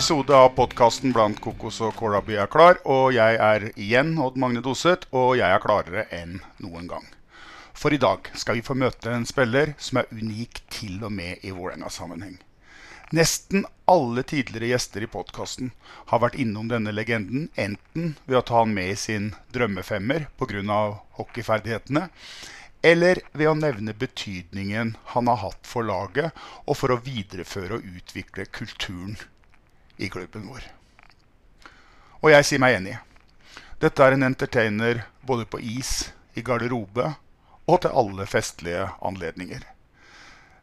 episode av podkasten blant kokos og kålrabi er klar. Og jeg er igjen Odd Magne Doseth, og jeg er klarere enn noen gang. For i dag skal vi få møte en spiller som er unik til og med i Vålerenga-sammenheng. Nesten alle tidligere gjester i podkasten har vært innom denne legenden, enten ved å ta han med i sin drømmefemmer pga. hockeyferdighetene, eller ved å nevne betydningen han har hatt for laget, og for å videreføre og utvikle kulturen i klubben vår. Og jeg sier meg enig. Dette er en entertainer både på is, i garderobe og til alle festlige anledninger.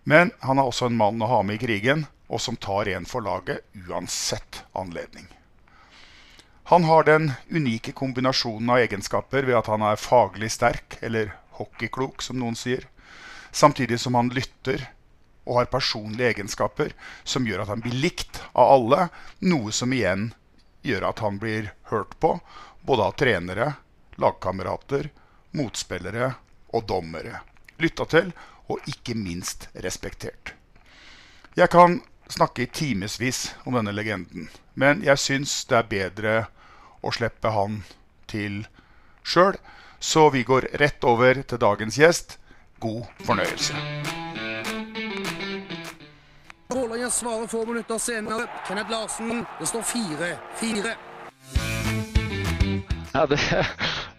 Men han er også en mann å ha med i krigen, og som tar en for laget uansett anledning. Han har den unike kombinasjonen av egenskaper ved at han er faglig sterk, eller hockeyklok, som noen sier, samtidig som han lytter og har personlige egenskaper som gjør at han blir likt av alle, noe som igjen gjør at han blir hørt på, både av trenere, lagkamerater, motspillere og dommere. Lytta til og ikke minst respektert. Jeg kan snakke i timevis om denne legenden, men jeg syns det er bedre å slippe han til sjøl. Så vi går rett over til dagens gjest. God fornøyelse. Vålerenga svarer få minutter senere. Kenneth Larsen. Det står 4-4. Ja, det,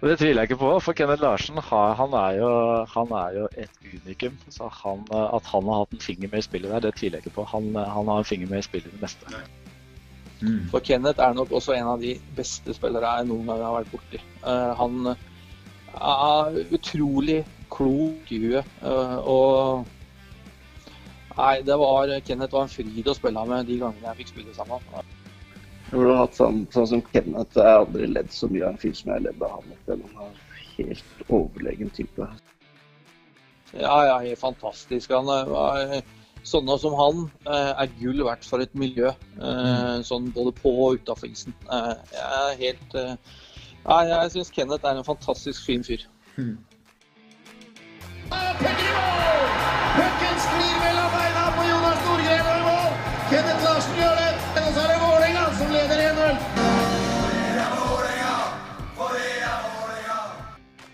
det tviler jeg ikke på. For Kenneth Larsen han er, jo, han er jo et unikum. Så han, at han har hatt en finger med i spillet der, det tviler jeg ikke på. Han, han har en finger med i spillet i det meste. For Kenneth er nok også en av de beste spillere jeg noen gang har vært borti. Uh, han er utrolig klok i huet. Uh, og Nei, det var Kenneth var en fryd å spille med de gangene jeg fikk spille sammen. Jeg har hatt sånn, sånn som Kenneth, jeg har aldri ledd så mye av en fyr som jeg har ledd av han. opp igjennom. Han er helt overlegen type. Ja, ja, helt fantastisk. Han er- sånne som han eh, er gull verdt for et miljø. eh, Sånn både på og utafor isen. Eh, Jeg er helt eh, Nei, jeg syns Kenneth er en fantastisk fin fyr. Pucken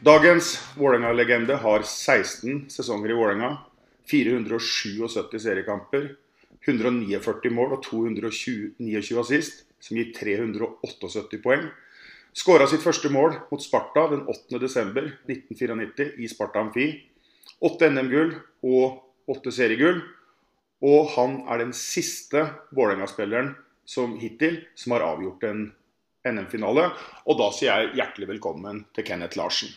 Dagens Vålerenga-legende har 16 sesonger i Vålerenga, 477 seriekamper, 149 mål og 229 assist, som gir 378 poeng. Skåra sitt første mål mot Sparta den 8.12.1994 i Sparta Amfi. Åtte NM-gull og åtte seriegull. Og han er den siste Vålerenga-spilleren som hittil som har avgjort en NM-finale. Og da sier jeg hjertelig velkommen til Kenneth Larsen.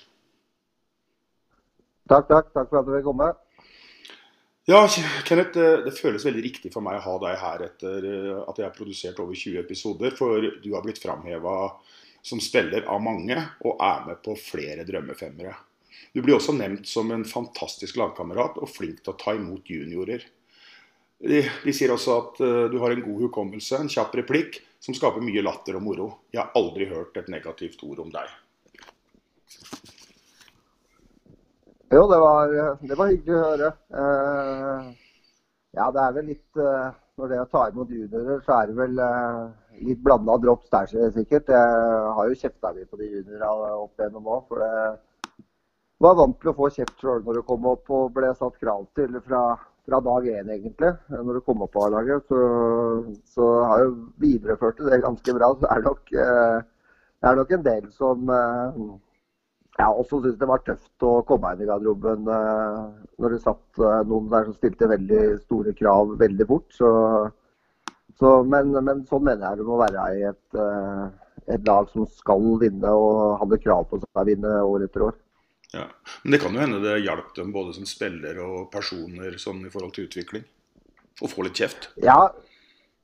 Takk, takk. Takk for at du vil komme. Ja, Kenneth, det, føles veldig riktig for meg å ha deg her etter eh, at jeg har produsert over 20 episoder. For du har blitt framheva som spiller av mange, og er med på flere drømmefemmere. Du blir også nevnt som en fantastisk lagkamerat og flink til å ta imot juniorer. De, de sier også at eh, du har en god hukommelse, en kjapp replikk, som skaper mye latter og moro. Jeg har aldri hørt et negativt ord om deg. Jo, det var, det var hyggelig å høre. Eh, ja, det er vel litt eh, Når det å ta imot juniorer, så er det vel eh, litt blanda drops der, sikkert. Jeg har jo kjefta litt på de juniorene opp igjennom òg, for det var vant til å få kjeft sjøl når du kom opp og ble satt krav til fra, fra dag én, egentlig. Når du kom opp på A-laget. Så, så har jeg videreført det ganske bra. Så er nok, det er nok en del som eh, Ja, og så syns jeg det var tøft å komme inn i garderoben eh, når det satt eh, noen der som stilte veldig store krav veldig fort. Så, så, men, men, sånn mener jeg det må være i et, eh, et, lag som skal vinne og hadde krav på seg å vinne år etter år. Ja, Men det kan jo hende det hjalp dem både som spiller og personer sånn i forhold til utvikling? Å få litt kjeft? Ja,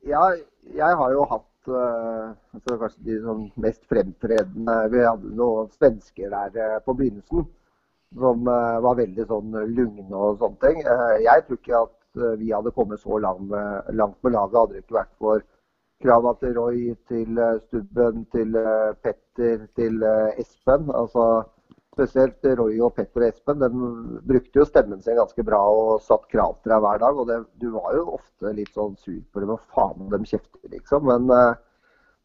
ja jeg har jo hatt altså kanskje de sånn mest fremtredende Vi hadde noen svensker der uh, på begynnelsen som uh, var veldig sånn lugne og sånne ting. jeg tror ikke at vi hadde kommet så langt med, langt med laget hadde det ikke vært for krava til Roy, til Stubben, til Petter, til Espen. altså spesielt Roy og Petter og Espen, de brukte jo stemmen sin ganske bra og satt krav til deg hver dag. Og det, du var jo ofte litt sånn sur på dem, og faen de kjefter, liksom. Men, eh,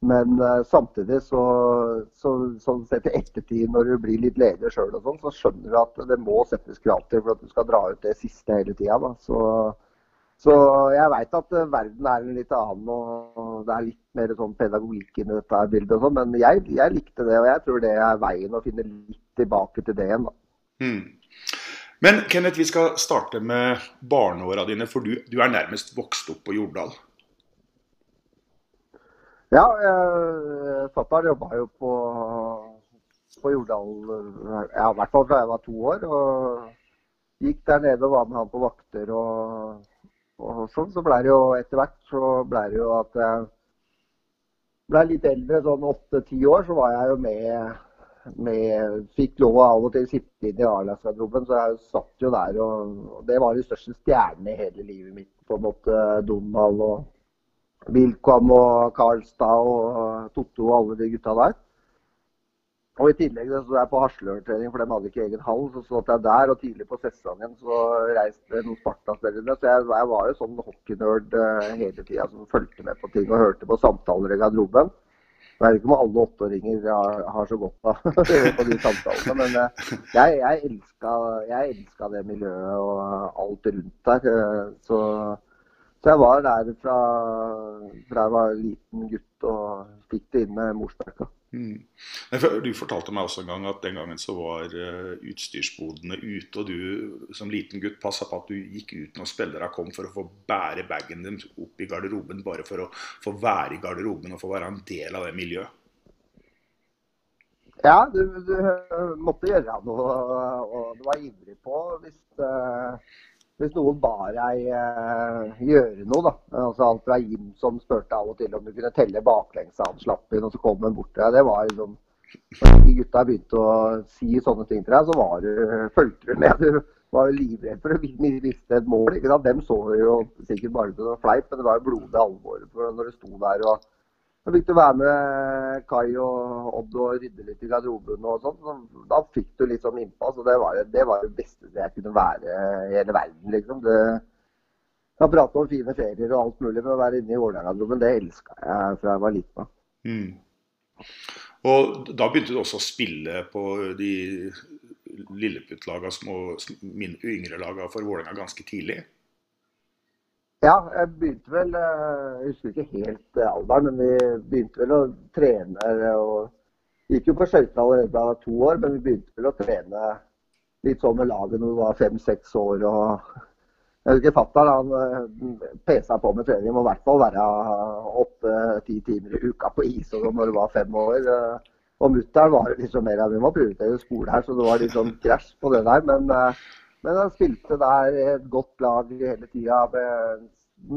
men eh, samtidig så, så sånn sett i ettertid, når du blir litt leder sjøl og sånn, så skjønner du at det må settes krav til for at du skal dra ut det siste hele tida. Så så jeg veit at eh, verden er en litt annen, og det er litt mer sånn pedagogikk inni dette bildet. og sånn, Men jeg, jeg, likte det, og jeg tror det er veien å finne litt tilbake til det igjen. da. Hmm. Men Kenneth, vi skal starte med barneåra dine, for du, du, er nærmest vokst opp på Jordal. Ja, fatter'n jobba jo på, på Jordal ja, i hvert fall fra jeg var to år. og Gikk der nede og var med han på vakter. og og sånn, så ble det jo etter hvert så ble det jo at jeg ble litt eldre, sånn åtte-ti år, så var jeg jo med, med Fikk lov av og til sitte inn i A-lagsgarderoben, så jeg satt jo der. Og, og, det var de største stjernene i hele livet mitt. på en måte Donald og Wilcom og Karlstad og Totto og alle de gutta der. Og I tillegg så jeg på Haslør-trening, for de hadde ikke egen hall. Så satt jeg der, og tidlig på sesongen så reiste noen Sparta-spillere. Så jeg, jeg, var jo sånn hockeynerd uh, hele tida som fulgte med på ting og hørte på samtaler i garderoben. Jeg vet ikke om alle åtteåringer har, har, så godt av på de samtalene, men uh, jeg, jeg, elska, det miljøet og alt rundt der. Uh, så, så, jeg var der fra, fra jeg var liten gutt og fikk det inn med morsmelka. Mm. Du fortalte meg også en gang at den gangen så var uh, utstyrsbodene ute, og du som liten gutt passa på at du gikk ut når spillerne kom for å få bære bagen dem opp i garderoben, bare for å få være i garderoben og få være en del av det miljøet. Ja, du, du måtte gjøre noe, og du var ivrig på hvis uh hvis noen ba deg eh, gjøre noe, da. Altså Alt fra Jim som spurte av og til om du kunne telle baklengs av han slapp inn, og så kom han bort til deg. Det var liksom Når de gutta begynte å si sånne ting til deg, så var du, fulgte du med. Du var jo livredd for å miste et mål. ikke sant? Dem så jo sikkert bare som fleip, men det var jo blodig alvor når du sto der. og så fikk du være med Kai og Odd og rydde litt i garderoben og sånn. Da fikk du litt sånn innpass. og det var, det det beste jeg kunne være i hele verden, liksom. Det, jeg har pratet om fine ferier og alt mulig, men å være inne i Vålerenga-garderoben, det elska jeg fra jeg var liten. Mm. Og da begynte du også å spille på de Lilleputt-laga, yngre laga for Vålerenga ganske tidlig? Ja, jeg begynte vel eh, Jeg husker ikke helt eh, alderen, men vi begynte vel å trene. og Gikk jo på skøyter allerede da to år, men vi begynte vel å trene litt sånn med laget når vi var fem-seks år. og jeg husker Fatter'n eh, pesa på med trening. Må i hvert fall være åtte-ti timer i uka på is når du var fem år. Og mutter'n var liksom mer enn vi må prioritere skole her, så det var litt sånn krasj på det der. Men men han spilte der et godt lag hele tida med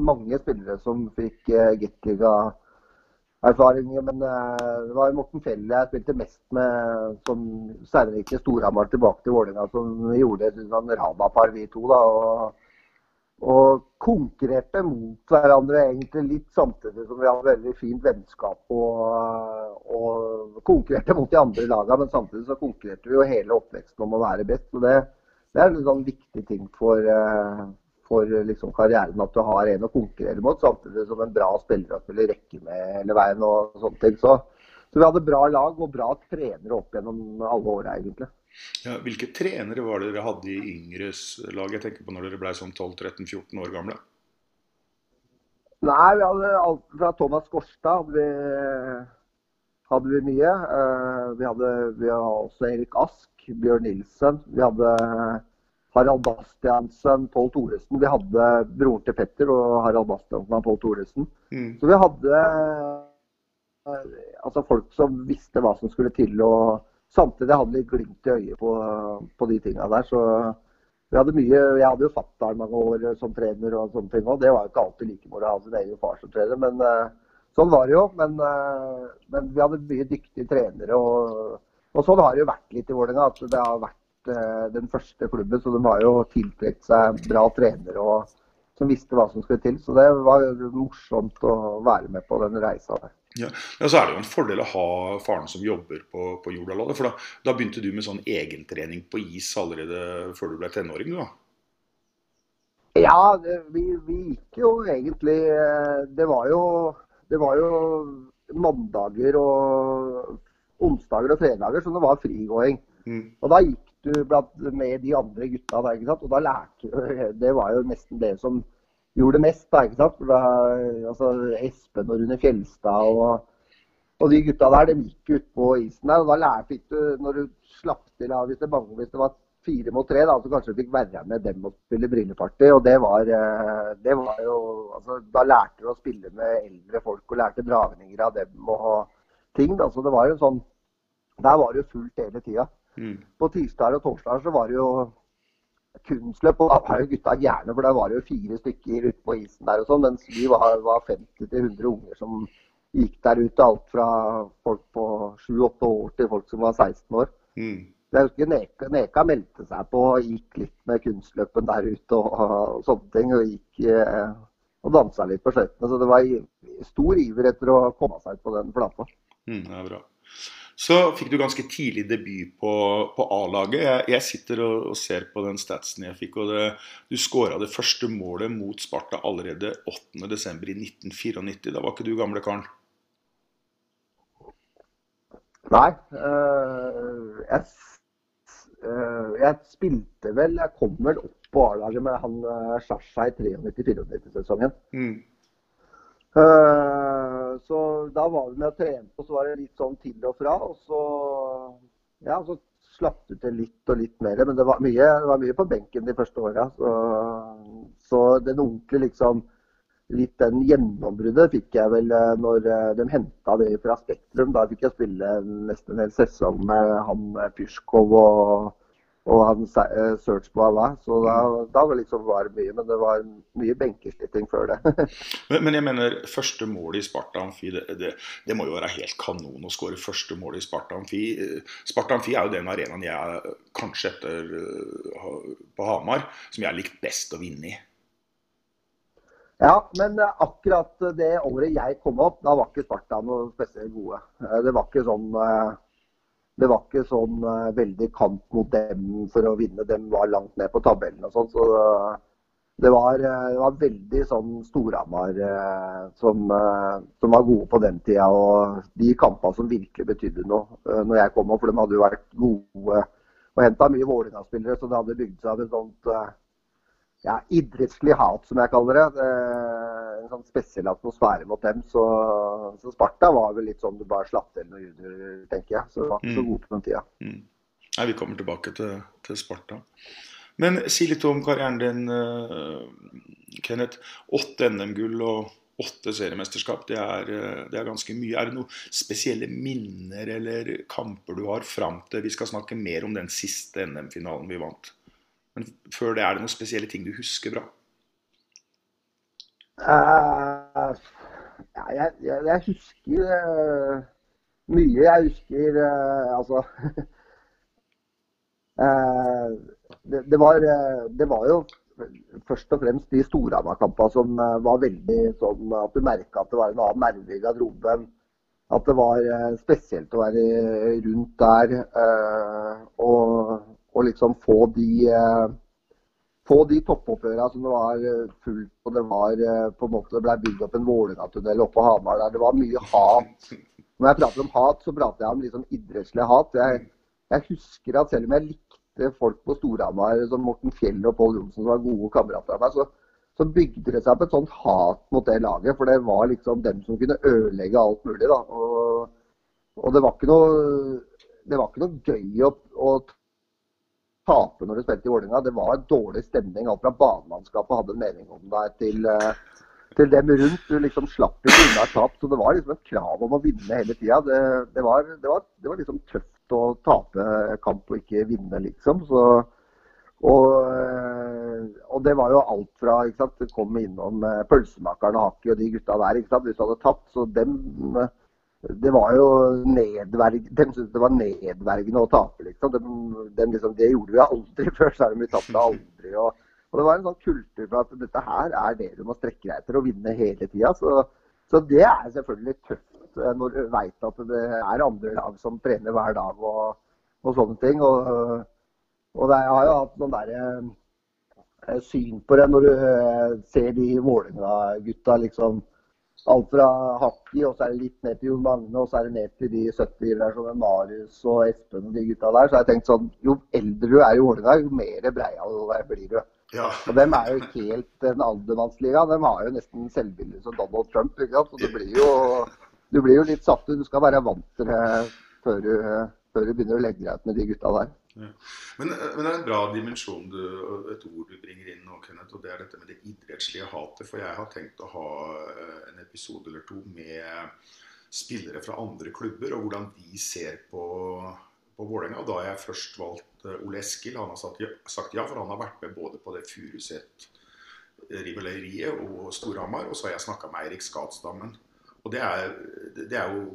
mange spillere som fikk uh, Gateliga-erfaringer. Men uh, det var Morten Fjell jeg spilte mest med som særlig Storhamar tilbake til Vålerenga, som gjorde et sånn Rama-par, vi to. da, og, og konkurrerte mot hverandre egentlig litt samtidig som vi hadde veldig fint vennskap. Og, og konkurrerte mot de andre lagene, men samtidig så konkurrerte vi jo hele oppveksten om å være best. og det det er en sånn viktig ting for, eh, for liksom karrieren at du har en å konkurrere mot, samtidig som en bra spiller å spille rekke med hele veien. og sånne ting. Så, så, vi hadde bra lag og bra trenere opp gjennom alle åra, egentlig. Ja, hvilke trenere var det dere hadde i yngres lag? Jeg tenker på når dere ble sånn 12-13-14 år gamle. Nei, vi hadde alt fra Thomas Gorstad hadde vi, hadde vi mye. Uh, vi, hadde, vi hadde også Erik Ask. Bjørn Nilsen. Vi hadde Harald Bastiansen, Pål Thoresen. Vi hadde broren til Petter og Harald Bastiansen og Pål Thoresen. Mm. Så vi hadde eh, altså folk som visste hva som skulle til. og Samtidig hadde litt glimt i øyet på, på de tinga der. så vi hadde mye, Jeg hadde jo fatter'n mange år som trener og sånne ting. og Det var jo ikke alltid like moro å ha sin egen far som trener. men eh, Sånn var det jo. Men, eh, men vi hadde mye dyktige trenere. Og, og sånn har det jo vært litt i Vålerenga. At det har vært eh, den første klubben. Så de har jo tiltrukket seg bra trenere og, som visste hva som skulle til. Så det var morsomt å være med på den reisa der. Ja. ja, Så er det jo en fordel å ha faren som jobber på, på Jordalaget. For da, da, begynte du med sånn egentrening på is allerede før du ble tenåring, du da? Ja, det, vi, vi, gikk jo egentlig eh, Det var jo, det var jo mandager og onsdager og fredager som det var frigåing. Mm. Og da gikk du med de andre gutta der, ikke sant? og da lærte du Det var jo nesten det som gjorde det mest. Da, ikke sant? For da, altså, Espen og Rune Fjelstad og, og de gutta der, de gikk ut på isen der. og Da lærte du, når du slapp til hvis det, mange, hvis det var fire mot tre, da, så kanskje du fikk være med dem og spille brilleparty. Og det var, eh, det var jo altså, Da lærte du å spille med eldre folk og lærte dragninger av dem og ting. Da. Så det var jo sånn Der var det jo fullt hele tida. Mm. På tirsdager og torsdager så var det jo kunstløp, og da var jo gutta gærne, for der var det jo fire stykker ute på isen der og sånn, mens vi var, var 50-100 unger som gikk der ute. Alt fra folk på 7-8 år til folk som var 16 år. Mm. Jeg husker Neka, Neka meldte seg på og gikk litt med kunstløpen der ute og, og sånne ting. Og gikk eh, og dansa litt på skøytene. Så det var stor iver etter å komme seg ut på den flata. Mm, det er bra. Så fikk du ganske tidlig debut på, på A-laget. Jeg, jeg, sitter og, og, ser på den statsen jeg fikk. og det, Du skåra det første målet mot Sparta allerede 8.12. i 1994. Da var ikke du gamle karen? Nei. Øh, jeg, øh, jeg, spilte vel Jeg kom vel opp på A-laget med han Sjasjaj i 93-94-sesongen. Mm. Uh, så da var vi med og trente, og så var det litt sånn til og fra. Og så, ja, så slapp du til litt og litt mer. Men det var mye, det var mye på benken de første åra. Så, så, den ordentlige liksom Litt den gjennombruddet fikk jeg vel når de henta det fra Spektrum. Da fikk jeg spille nesten en hel sesong med han Pysjkov og og han search på Allah. Så da, da var, liksom, var det mye. Men det var mye benkesliting før det. men, men, jeg mener, første mål i Sparta Amfi, det, det, det, må jo være helt kanon å skåre første mål i Sparta Amfi. Sparta Amfi er jo den arenaen jeg kanskje etter på Hamar som jeg har likt best å vinne i. Ja, men akkurat det året jeg kom opp, da var ikke Sparta noe spesielt gode. Det var ikke sånn det var ikke sånn uh, veldig kamp mot dem for å vinne. Dem var langt ned på tabellen og sånn. Så uh, det, var, uh, det, var, veldig sånn Storhamar som, som, var gode på den tida. Og de kampene som virkelig betydde noe når jeg kom opp. For de hadde jo vært gode og henta mye Vålerenga-spillere, så det hadde bygd seg opp et sånt ja, idrettslig hat, som jeg kaller det. En sånn spesiell atmosfære mot dem. Så, så, Sparta var vel litt sånn du bare slapp til noen junior, tenker jeg. Så det var ikke så gode på den tida. Mm. Nei, vi kommer tilbake til, til, Sparta. Men si litt om karrieren din, uh, Kenneth. Åtte NM-gull og åtte seriemesterskap, det er, det er, ganske mye. Er det noen spesielle minner eller kamper du har fram til Vi skal snakke mer om den siste NM-finalen vi vant. Men før det, er det noen spesielle ting du husker bra? Uh, ja, jeg, jeg, jeg, husker uh, mye. Jeg husker uh, altså det, det, var, det, var, jo først og fremst de Storhamar-kampene som var veldig sånn at du merka at det var en annen nerve i garderoben. At det var spesielt å være rundt der og, og liksom få de få de toppoppgjørene som det var fullt og det var på en måte det ble bygd opp en Vålerenga-tunnel oppå Hamar der. Det var mye hat. Når jeg prater om hat, så prater jeg om liksom idrettslig hat. Jeg, jeg, husker at selv om jeg likte folk på Storhamar som Morten Fjell og Pål Johnsen, som var gode kamerater av meg, så, så, bygde det seg opp et sånt hat mot det laget. For det var liksom dem som kunne ødelegge alt mulig. da. Og, og det var ikke noe det var ikke noe gøy å, å tape når du spilte i Vålerenga. Det var en dårlig stemning. Alt fra banemannskapet hadde en mening om deg, til, eh, til dem rundt. Du liksom slapp ikke unna et tap. Så det var liksom et krav om å vinne hele tida. Det, det, det, det var liksom tøft å tape kamp og ikke vinne, liksom. Så, og, eh, og, det var jo alt fra ikke sant, Det kom innom eh, pølsemakeren og Haki og de gutta der. ikke sant, Hvis du hadde tapt. Så dem det var jo nedverg... De syntes det var nedverdigende å tape, liksom. De, de liksom. Det gjorde vi aldri før, så er de vi tapte aldri. Og, og, det var en sånn kultur for at dette her er det du må strekke deg etter å vinne hele tida. Så, så, det er selvfølgelig tøft eh, når du veit at det er andre lag som trener hver dag og, og sånne ting. Og, og det, jeg har jo hatt noen derre eh, syn på det når du eh, ser de Vålerenga-gutta liksom alt fra Hakki, og så er det litt ned til Jon Magne, og så er det ned til de 70 der som er Marius og Espen og de gutta der. Så jeg tenkt sånn, jo eldre du er i Vålerenga, jo mer breial blir du. Ja. Og dem er jo helt den aldermannsliga. De har jo nesten selvbilde som Donald Trump. ikke sant? Så du blir jo, du blir jo litt satt ut. Du skal være vant til det før du, før du begynner å legge deg ut med de gutta der. Men, men, det er en bra dimensjon, du, et ord du bringer inn nå, Kenneth, og det er dette med det idrettslige hatet. For jeg har tenkt å ha eh, en episode eller to med spillere fra andre klubber, og hvordan de ser på, på Vålerenga. Da har jeg først valgt eh, Ole Eskil. Han har sagt ja, sagt ja, for han har vært med både på det Furuset rivaleriet og Storhamar. Og så har jeg snakka med Eirik Skatsdammen. Og det er, det er jo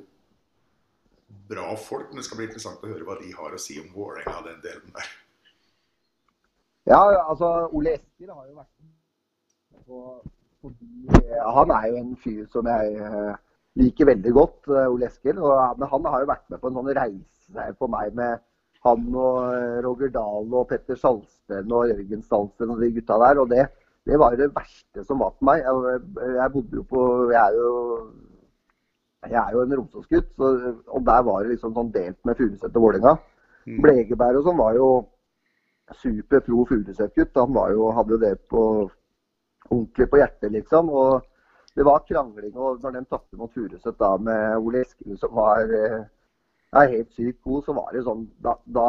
bra folk, men det skal bli interessant å høre hva de har å si om Vålerenga, den delen der. Ja, altså Ole Eskil har jo vært på, fordi Han er jo en fyr som jeg eh, liker veldig godt, eh, Ole Eskil. Og han, han har jo vært med på en sånn reise for meg med han og eh, Roger Dahl og Petter Salsten og Jørgen Salsten og de gutta der. Og det, det var jo det verste som var for meg. Jeg, jeg bodde jo på Jeg er jo jeg er jo en Romsås-gutt, og der var det liksom sånn delt med Furuset og Vålerenga. Mm. Blegeberg og sånn var jo super pro Furuset-gutt. Han var jo, hadde jo det på ordentlig på hjertet, liksom. Og det var krangling. Og når de tapte mot Furuset da med Ole Eskil, som var eh, er helt sykt god, så var det sånn da, da,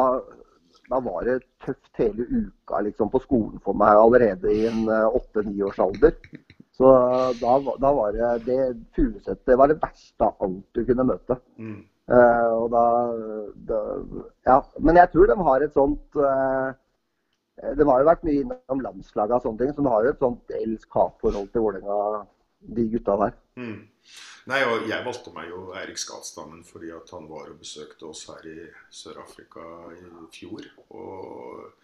da, var det tøft hele uka liksom, på skolen for meg allerede i en eh, åtte-ni års alder. Så da, da var det det Furuset var det verste av alt du kunne møte. Mm. Uh, og da, da, Ja. Men jeg tror de har et sånt uh, Det har jo vært mye innom landslaget og sånne ting, så de har jo et sånt elsk-hat-forhold til Vålerenga, de gutta der. Mm. Nei, og Jeg valgte meg jo Eirik Skatstammen fordi at han var og besøkte oss her i Sør-Afrika i fjor. og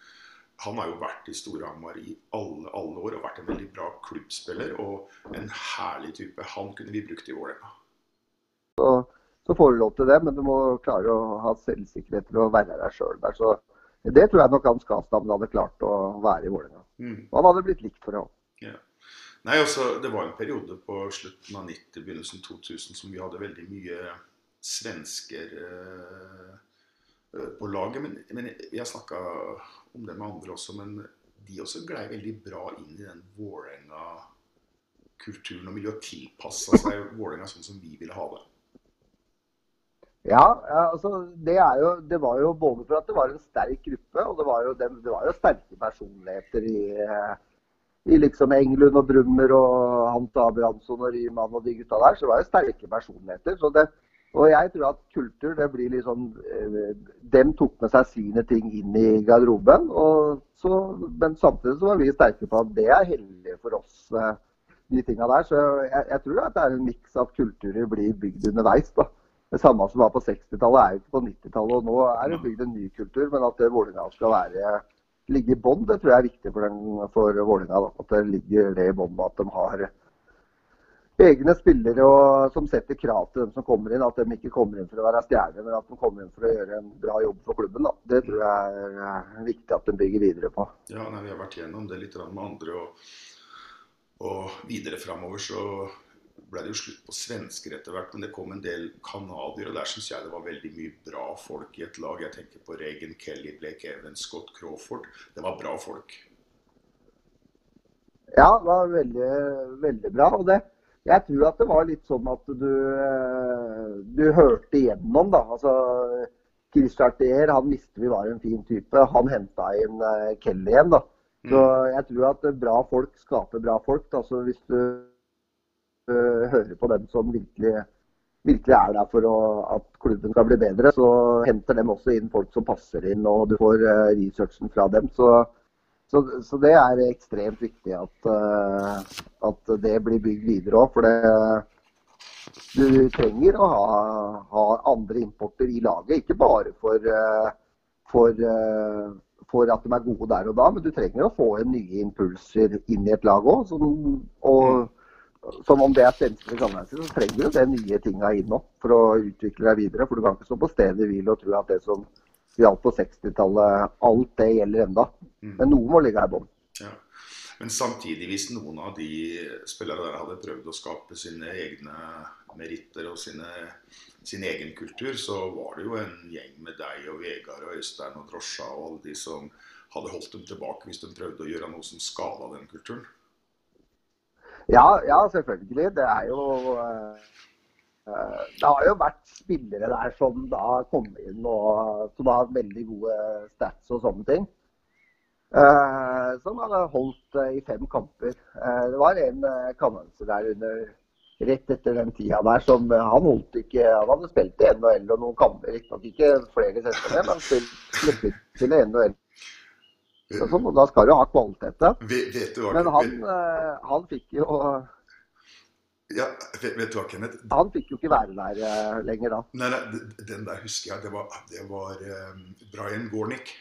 han har jo vært i Storhamar i alle, alle, år og vært en veldig bra klubbspiller og en herlig type. Han kunne vi brukt i Vålerenga. Så, så, får du lov til det, men du må klare å ha selvsikkerhet til å være deg sjøl der. Så det tror jeg nok han Skastam hadde klart å være i Vålerenga. Mm. Han hadde blitt likt for det òg. Ja. Nei, altså, Det var en periode på slutten av 90, begynnelsen 2000 som vi hadde veldig mye svensker eh på laget. Men, men jeg har snakka om det med andre også, men de også glei veldig bra inn i den Vålerenga-kulturen og miljøet. Tilpassa seg Vålerenga sånn som vi ville ha det. Ja, altså det, jo, det, var jo både for at det var en sterk gruppe, og det var jo, det, det var jo sterke personligheter i, i liksom Englund og Brummer og Hans Abrahamsson og Ryman og de gutta der. Så det var jo sterke personligheter. så det og jeg tror at kultur det blir eh, Dem tok med seg sine ting inn i garderoben. Så, men samtidig så var vi sterke på at det er heldig for oss, eh, de tinga der. Så jeg, jeg, tror at det er en miks at kulturer blir bygd underveis. da. Det samme som var på 60-tallet, er jo ikke på 90-tallet. Og nå er det bygd en ny kultur, men at Vålerenga skal være, ligge i bånn, det tror jeg er viktig for, den, for Vålerenga. At det ligger det i bånn, at de har egne spillere og, som setter krav til dem som kommer inn. At de ikke kommer inn for å være stjerner, men at de kommer inn for å gjøre en bra jobb for klubben. Da. Det tror jeg er viktig at de bygger videre på. Ja, nei, Vi har vært gjennom det litt med andre. Og, og videre framover så ble det jo slutt på svensker etter hvert. Men det kom en del canadiere, og der syns jeg det var veldig mye bra folk i et lag. Jeg tenker på Regan Kelly, Blake Evans, Scott Crawford. Det var bra folk. Ja, det var veldig, veldig bra. og det jeg tror at det var litt sånn at du, eh, du hørte igjennom, da. Altså, Chris Chartier han visste vi var en fin type. Han henta inn uh, Kelly igjen. da. Så jeg tror at bra folk skaper bra folk. Altså Hvis du uh, hører på dem som virkelig, virkelig er der for å, at klubben skal bli bedre, så henter dem også inn folk som passer inn, og du får uh, researchen fra dem. Så, så, så, det er ekstremt viktig at, uh, at det blir bygd videre òg. For det, du trenger å ha, ha, andre importer i laget, ikke bare for, for for at de er gode der og da, men du trenger å få inn nye impulser inn i et lag òg. Som om det er svensker så trenger du det nye tinga inn nå for å utvikle deg videre. For du kan ikke stå på stedet hvil og tro at det som gjaldt på 60-tallet, alt det gjelder enda. Mm. Men noe må ligge her i bånn. Ja. Men samtidig, hvis noen av de spillere der hadde prøvd å skape sine egne meritter og sine, sin egen kultur, så var det jo en gjeng med deg og Vegard og Øystein og Drosja og alle de som hadde holdt dem tilbake hvis de prøvde å gjøre noe som skada den kulturen. Ja, ja, selvfølgelig. Det er jo uh, Det har jo vært spillere der som da kom inn og som har veldig gode stats og sånne ting. Uh, som hadde holdt uh, i fem kamper. det var en uh, der under rett etter den tida der som Han holdt ikke Han hadde spilt i NHL og noen kamper, riktignok ikke flere sesonger, men sluttet til NHL. Så sånn, da skal du ha kvalitet. Vet, men han, eh, han fikk jo ja, vet, vet, du hva, Kenneth? Han fikk jo ikke være der uh, lenger da. Nei, nei, Den der husker jeg. Det var, det var um, Brian Gornick.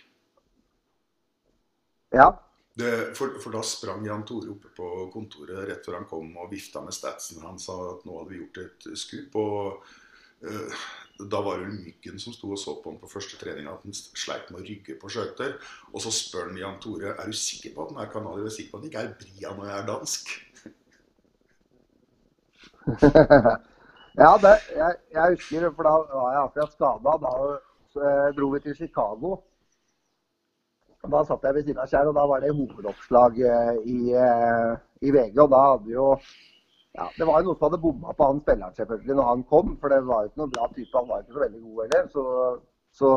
Ja. Det, for, for, da sprang Jan Tore oppe på kontoret rett før han kom og vifta med statsen. Han sa at nå hadde vi gjort et skup. Og uh, da var det Myggen som sto og så på han på første trening at han sleit med å rygge på skøyter. Og så spør han Jan Tore er du sikker på at han er canadier. Er sikker på at han ikke er Brian og jeg er dansk? ja, det, jeg, jeg, husker, for da var jeg akkurat skada. Da dro vi til Chicago. Da satt jeg ved siden av Kjær, og da var det hovedoppslag eh, i, eh, i VG. Og da hadde jo ja, Det var jo noen som hadde bomma på han spilleren selvfølgelig når han kom, for det var jo ikke noen bra type. Han var ikke så veldig god heller. Så, så,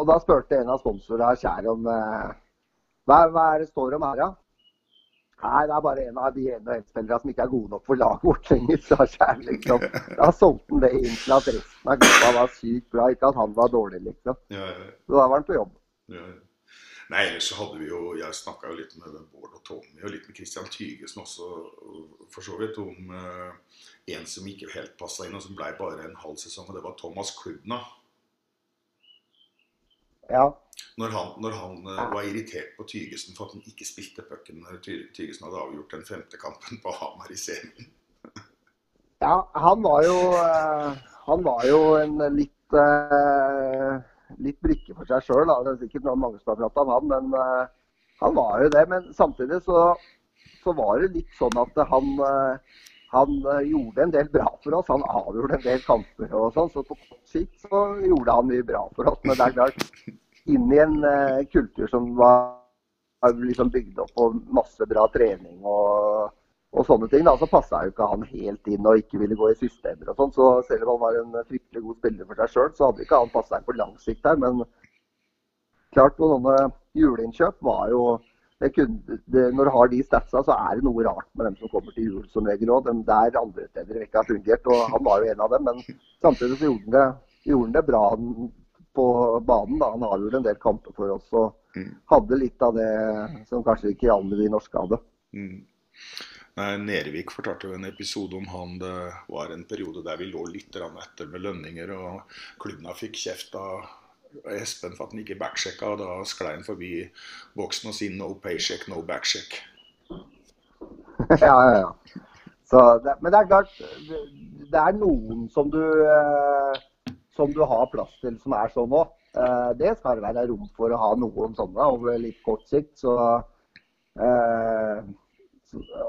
og da spurte en av sponsorene Kjær om eh, hva, hva er det står om her, da? Nei, det er bare en av de NHL-spillerne som ikke er gode nok for laget vårt lenger, liksom. Da solgte han det inn til at resten av gruppa var sykt bra, ikke at han var dårlig, liksom. Så da var han på jobb. Ja, ja. Nei, ellers så hadde vi jo Jeg snakka jo litt med Bård og Tommy, og litt med Christian Tygesen også, for så vidt, om uh, en som ikke helt passa inn, og som blei bare en halv sesong, og det var Thomas Klubna. Ja. Når han, når han ja. var irritert på Tygesen for at han ikke spilte pucken når Tygesen hadde avgjort den femte kampen på Hamar i serien. ja, han var jo uh, Han var jo en litt litt brikke for seg sjøl. Det er sikkert noen mange som har prata om han, men uh, han var jo det. Men samtidig så, så, var det litt sånn at han, uh, han uh, gjorde en del bra for oss. Han avgjorde en del kamper og sånn, så på kort sikt så gjorde han mye bra for oss. Men det er klart, inn i en kultur som var liksom bygd opp på masse bra trening og og sånne ting, da, så passa jo ikke han helt inn og ikke ville gå i systemer og sånn. Så selv om han var en fryktelig god spiller for seg sjøl, så hadde ikke han passa inn på lang sikt her. Men klart på sånne juleinnkjøp var jo kunne, det, Når du har de statsa, så er det noe rart med dem som kommer til jul som regel òg. Det er andre steder ikke har fungert, og han var jo en av dem. Men samtidig så gjorde han det, gjorde han det bra på banen. da, Han avgjorde en del kamper for oss og mm. hadde litt av det som kanskje ikke alle de norske hadde. Mm. Nervik fortalte jo en episode om han det var en periode der vi lå litt etter med lønninger, og klubben fikk kjeft av Espen for at han ikke backsjekka, og da sklei han forbi boksen og sier 'no paycheck, no backcheck'. ja, ja, ja. Det, men det er klart, det er noen som du, eh, som du har plass til som er sånn òg. Eh, det skal være rom for å ha noen sånne over litt kort sikt. så eh,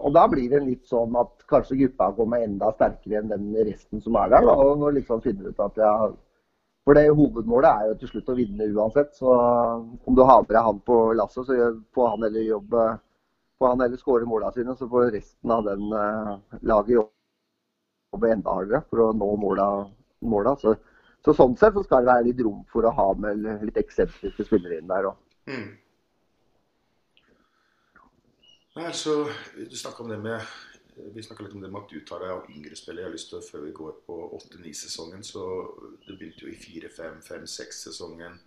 og da blir det litt sånn at kanskje gruppa kommer enda sterkere enn den resten som er der. Da, og liksom finner ut at ja, For det hovedmålet er jo til slutt å vinne uansett. Så om du har med deg han på lasset, så får han heller jobbe får han heller skåre måla sine, så får resten av den uh, laget jobbe enda hardere for å nå måla. Så, så sånn sett så skal det være litt rom for å ha med litt eksentriske spillere inn der òg. Mm. Nei, så Du snakka om det med vi snakka litt om det med at du tar deg av yngre spillere. Jeg har lyst til, å, Før vi går på 8-9-sesongen, så det begynte jo i 4-5-5-6-sesongen.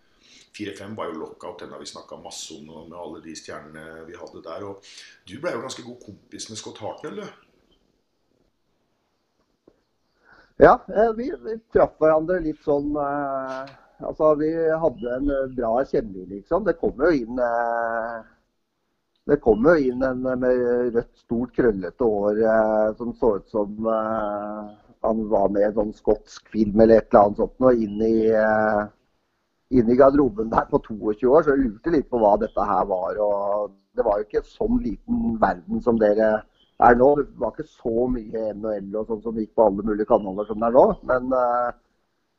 4-5 var jo lockout, den har vi snakka masse om med alle de stjernene vi hadde der. Og du ble jo ganske god kompis med Scott Hartnell, du? Ja, eh, vi, vi traff hverandre litt sånn eh, Altså, vi hadde en bra kjemi, liksom. Det kom jo inn eh, det kom jo inn en med rødt, stort, krøllete hår eh, som så ut som eh, han var med i en sånn skotsk film eller et eller annet sånt, og inn i, eh, inn i garderoben der på 22 år. Så jeg lurte litt på hva dette her var. og Det var jo ikke sånn liten verden som dere er nå. Det var ikke så mye NHL og sånn som gikk på alle mulige kanaler som det er nå. Men eh,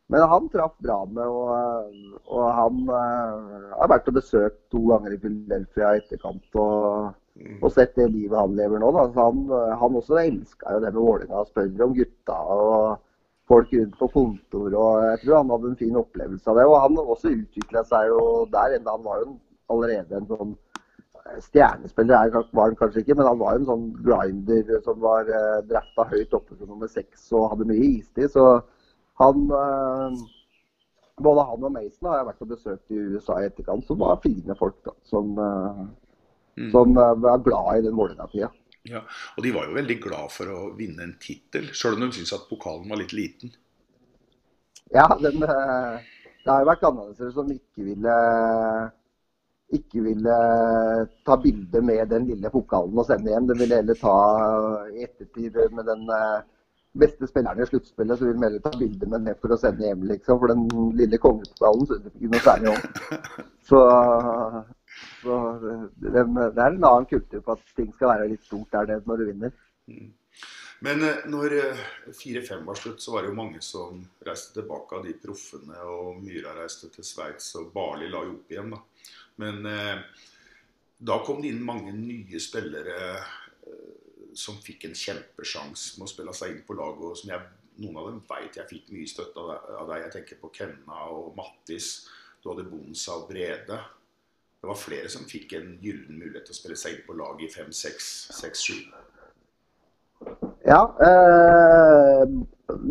men han traff bra med, og, og han uh, har vært og besøkt to ganger i Philadelphia i etterkant. Og, Mm. og sett det livet han lever nå. Da. Så han, han også elska jo det med Vålerenga. Spør om gutta og folk rundt på kontor. og Jeg tror han hadde en fin opplevelse av det. Og han også utvikla seg jo der enda. Han var jo allerede en sånn Stjernespiller var han kanskje ikke, men han var en sånn grinder som var uh, drafta høyt oppe som nummer seks og hadde mye istid. Så han eh, Både han og Mason har jeg vært og besøkt i USA i etterkant, som var fine folk. da, Som, eh, Mm. som eh, var glad i den Vålerenga-tida. Ja, og de var jo veldig glad for å vinne en tittel, sjøl om de syntes at pokalen var litt liten. Ja, den, eh, det har jo vært canadiensere som ikke ville ikke ville ta bilde med den lille pokalen og sende hjem. De ville heller ta i ettertid med den eh, beste spillerne i sluttspillet, så vil de ta bilde med den for å sende hjem, liksom. For den lille kongepokalen syns ikke noe særlig om. Så, så det, det er en annen kultur på at ting skal være litt stort der nede når du vinner. Men eh, når eh, 4-5 var slutt, så var det jo mange som reiste tilbake av de proffene. Og Myra reiste til Sveits, og Barli la jo opp igjen. da. Men eh, da kom det inn mange nye spillere eh, som fikk en kjempesjanse med å spille seg inn på laget. og som jeg, Noen av dem vet jeg fikk mye støtte av deg. Jeg tenker på Kenna og Mattis. Du hadde Bonsa og Brede. Det var flere som fikk en gyllen mulighet til å spille seg inn på laget i 5-6-6-7. Ja. Eh,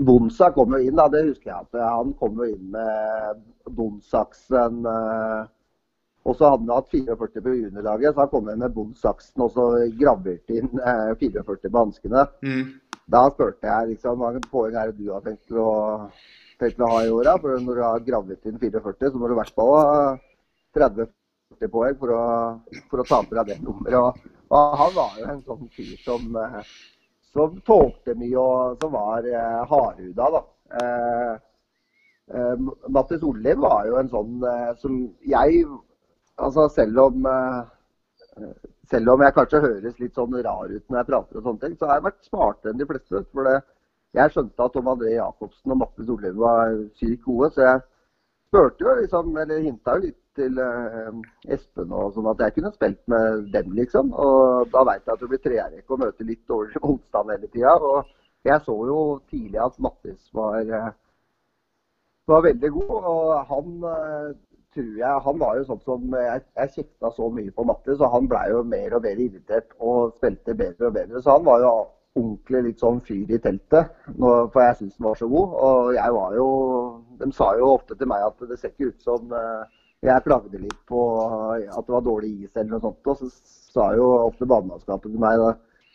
Bonsa kom jo inn, da. Det husker jeg. at Han kom jo inn med Bonsaksen. Eh, og så hadde han hatt 44 på juniorlaget, så han kom med med Bonsaksen og så graverte inn eh, 44 på hanskene. Mm. Da spurte jeg liksom, mange poeng er det du har tenkt å, tenkt å ha i åra? For når du har gravert inn 44, så må du i hvert fall ha 30-40 poeng for å, for å ta på deg det nummeret. Og, og han var jo en sånn fyr som, eh, som tålte mye, og som var eh, hardhuda, da. Eh, eh, Mattis Ollin var jo en sånn eh, som jeg Altså selv om eh, selv om jeg kanskje høres litt sånn rar ut når jeg prater, og sånne ting, så har jeg vært smartere enn de fleste. For det, jeg skjønte at Tom André Jacobsen og Mattis Solheim var sykt gode, så jeg spurte jo liksom, eller hinta jo litt til eh, Espen og sånn at jeg kunne spilt med dem, liksom. Og da veit jeg at det blir treerrekke og møter litt dårligere motstand hele tida. Og jeg så jo tidlig at Mattis var, eh, var veldig god, og han eh, tror jeg Han var jo sånn som Jeg, jeg kjefta så mye på Matte, så han blei jo mer og mer irritert og spilte bedre og bedre. Så han var jo ordentlig litt sånn fyr i teltet, for jeg syns han var så god. Og jeg var jo De sa jo ofte til meg at det ser ikke ut som eh, Jeg klagde litt på at det var dårlig is eller noe sånt, og så sa jo ofte banemannskapet til meg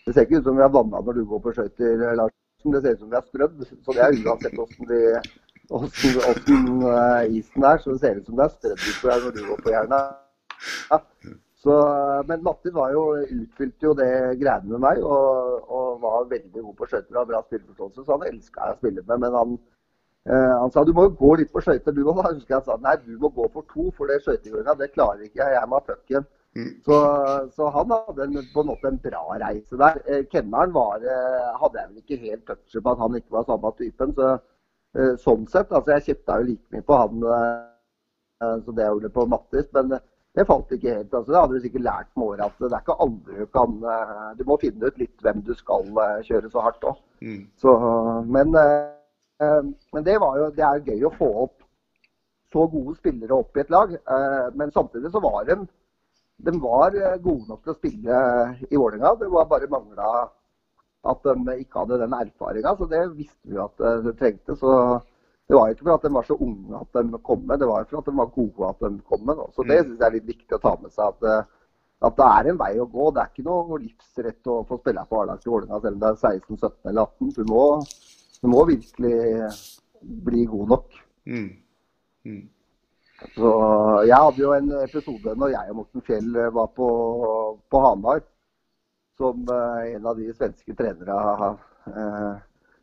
det ser ikke ut som vi har vanna når du går på skøyter, Larsen. Det ser ut som vi har strødd. Så det er uansett åssen vi åssen eh, isen er, så det ser ut som det er utpå her når du går på jernet. Ja. Så, men Mattis var jo, utfylte jo det greiene med meg og, og var veldig god på skøyter og har bra spilleforståelse, så han elska jeg å spille med. Men han, eh, han sa du må jo gå litt på skøyter du òg. Da husker jeg han sa nei, du må gå for to, for det skøytegåinga det klarer ikke jeg. Jeg må ha pucken. Så, så han hadde en, på en måte en bra reise der. Eh, Kenneren var, eh, hadde jeg vel ikke helt touchet på at han ikke var samme typen. så sånn sett. Altså, jeg kjefta jo like mye på han eh, som det jeg gjorde på Mattis, men eh, det falt ikke helt. Altså, det hadde du sikkert lært med året at det er ikke alle du kan Du må finne ut litt hvem du skal kjøre så hardt òg. Mm. Så, men men det, var jo, det er gøy å få opp så gode spillere opp i et lag. Men samtidig så var de, de var gode nok til å spille i Vålerenga. Det var bare mangla at de ikke hadde den erfaringa. Så det visste vi at de trengte. Så det var ikke for at de var så unge at de kom med, det var for at de var gode at de kom med. Så det syns jeg er litt viktig å ta med seg. at at det er en vei å gå. Det er ikke noe livsrett å få spille på A-laget til Vålerenga selv om det er 16, 17 eller 18. Du må, du må virkelig bli god nok. Mm. Mm. Så Jeg hadde jo en episode når jeg og Morten Fjell var på, på Hamar, som uh, en av de svenske trenere har...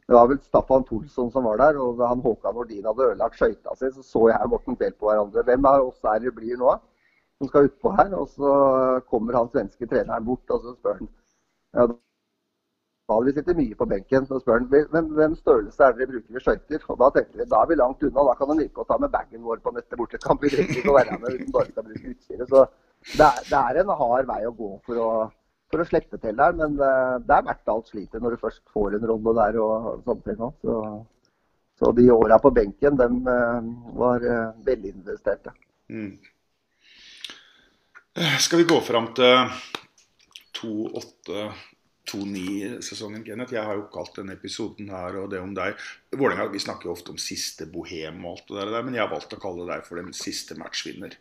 Det var vel Staffan Tolsson som var der, og da han Håkan Nordin hadde ødelagt skøyta si, så så jeg og Morten Fjell på hverandre. Hvem av oss er det blir nå? som skal utpå her. Og så kommer han svenske treneren bort og så spør han ja, vi sitter mye på benken. Så spør han hvem, hvem størrelse er dere bruker ved skøyter. Og da tenker vi da er vi langt unna. Da kan de like å ta med bagen vår på neste bortekamp. Vi trenger ikke å være med uten bare skal bruke utstyret. Så det er, det er, en hard vei å gå for å, for å slippe til der. Men eh, det er verdt alt slitet når du først får en rolle der og sånne ting. Så, så de åra på benken, dem eh, var eh, velinvesterte. Mm. Skal vi gå fram til 2-8-2-9-sesongen, Kenneth? Jeg har jo kalt denne episoden her og det om deg Vålerenga, Vi snakker jo ofte om siste bohem og alt det der, men jeg har valgt å kalle deg for den siste matchvinner.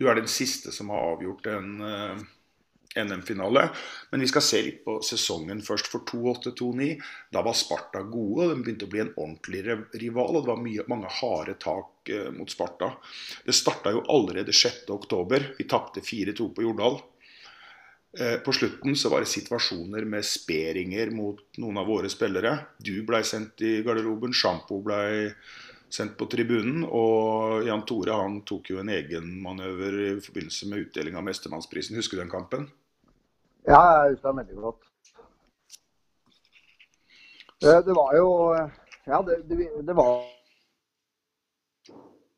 Du er den siste som har avgjort en NM-finale. Men vi skal se litt på sesongen først. For 2-8-2-9, da var Sparta gode. og De begynte å bli en ordentlig rival, og det var mye, mange harde tak eh, mot Sparta. Det starta jo allerede 6.10. Vi tapte 4-2 på Jordal. Eh, på slutten så var det situasjoner med speringer mot noen av våre spillere. Du blei sendt i garderoben, Sjampo blei sendt på tribunen. Og Jan Tore han tok jo en egenmanøver i forbindelse med utdeling av Mestermannsprisen. Husker du den kampen? Ja, jeg husker den veldig godt. Eh, det var jo Ja, det, det, det var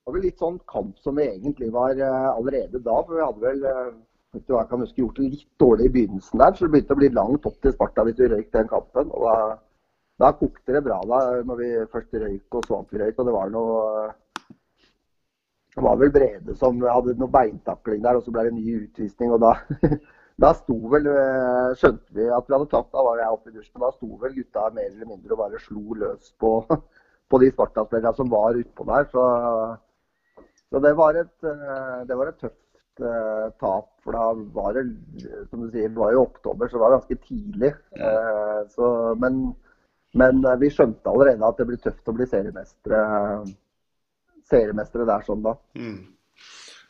det var vel litt sånn kamp som vi egentlig var eh, allerede da. For vi hadde vel eh, vet du, kan huske, gjort det litt dårlig i begynnelsen der. Så det begynte å bli langt opp til Sparta hvis vi røyk den kampen. Og da, da kokte det bra da når vi først røyk og så at vi røyk. Og det var noe Det var vel Brede som hadde noe beintakling der, og så ble det ny utvisning. Og da da sto vel eh, Skjønte vi at vi hadde tapt, da var jeg oppe i dusjen. Da sto vel gutta mer eller mindre og bare slo løs på, på de Sparta-spillerne som var utpå der. Så, så det, var et, eh, det var et tøft uh, tap. For da var det, som du sier, det var jo oktober, så det var ganske tidlig. Uh, så, men, men vi skjønte allerede at det blir tøft å bli seriemestere, seriemestere der sånn da. Mm.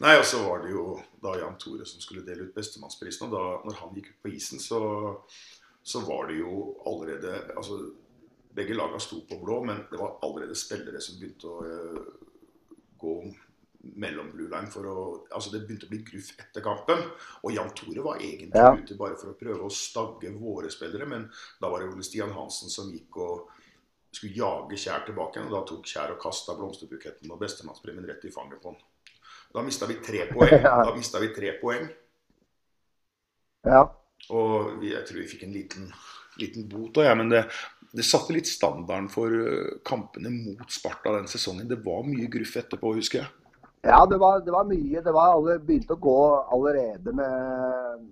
Nei, og så var det jo da Jan Tore som skulle dele ut bestemannsprisen. Og da når han gikk ut på isen, så, så var det jo allerede altså Begge lagene sto på blå, men det var allerede spillere som begynte å uh, gå mellom blue line for å Altså det begynte å bli gruff etter kampen. Og Jan Tore var egentlig ja. ute bare for å prøve å stagge våre spillere, men da var det Ole Stian Hansen som gikk og skulle jage Kjær tilbake igjen. Og da tok Kjær og kasta blomsterbuketten og bestemannspremien rett i fanget på han. Da mista vi tre poeng. Da mista vi tre poeng. Ja. Og jeg tror vi fikk en liten, liten bot òg, ja, men det, det, satte litt standarden for eh, kampene mot Sparta den sesongen. Det var mye gruff etterpå, husker jeg. Ja, det var, det var mye. Det var alle, begynte å gå allerede med,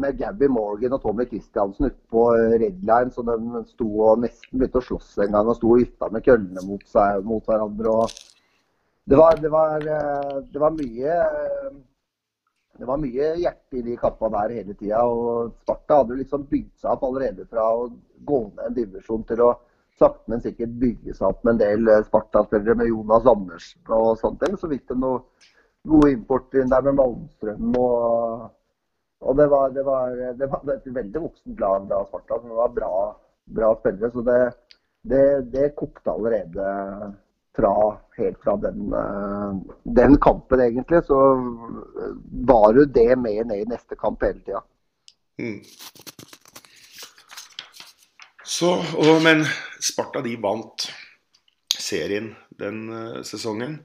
med Gabby Morgan og Tommy Christiansen utpå Redline. Så de sto og nesten begynte å slåss en gang og sto og ytta med køllene mot, seg, mot hverandre. og det var, det var, eh, det var mye det var mye hjerte i de kampene der hele tida. Og Sparta hadde liksom bygd seg opp allerede fra å gå ned en divisjon til å sakte, men sikkert bygge seg opp med en del eh, Sparta-spillere med Jonas Andersen og sånt. Så fikk de noe gode import inn der med Malmstrøm. Og, og det, var, det, var, det, var, et veldig voksent lag da, Sparta. Det var bra, bra spillere. Så det, det kokte allerede fra, helt fra den, eh, den, kampen, egentlig, så var du det med ned i neste kamp hele tida. Mm. Men Sparta de vant serien den uh, sesongen.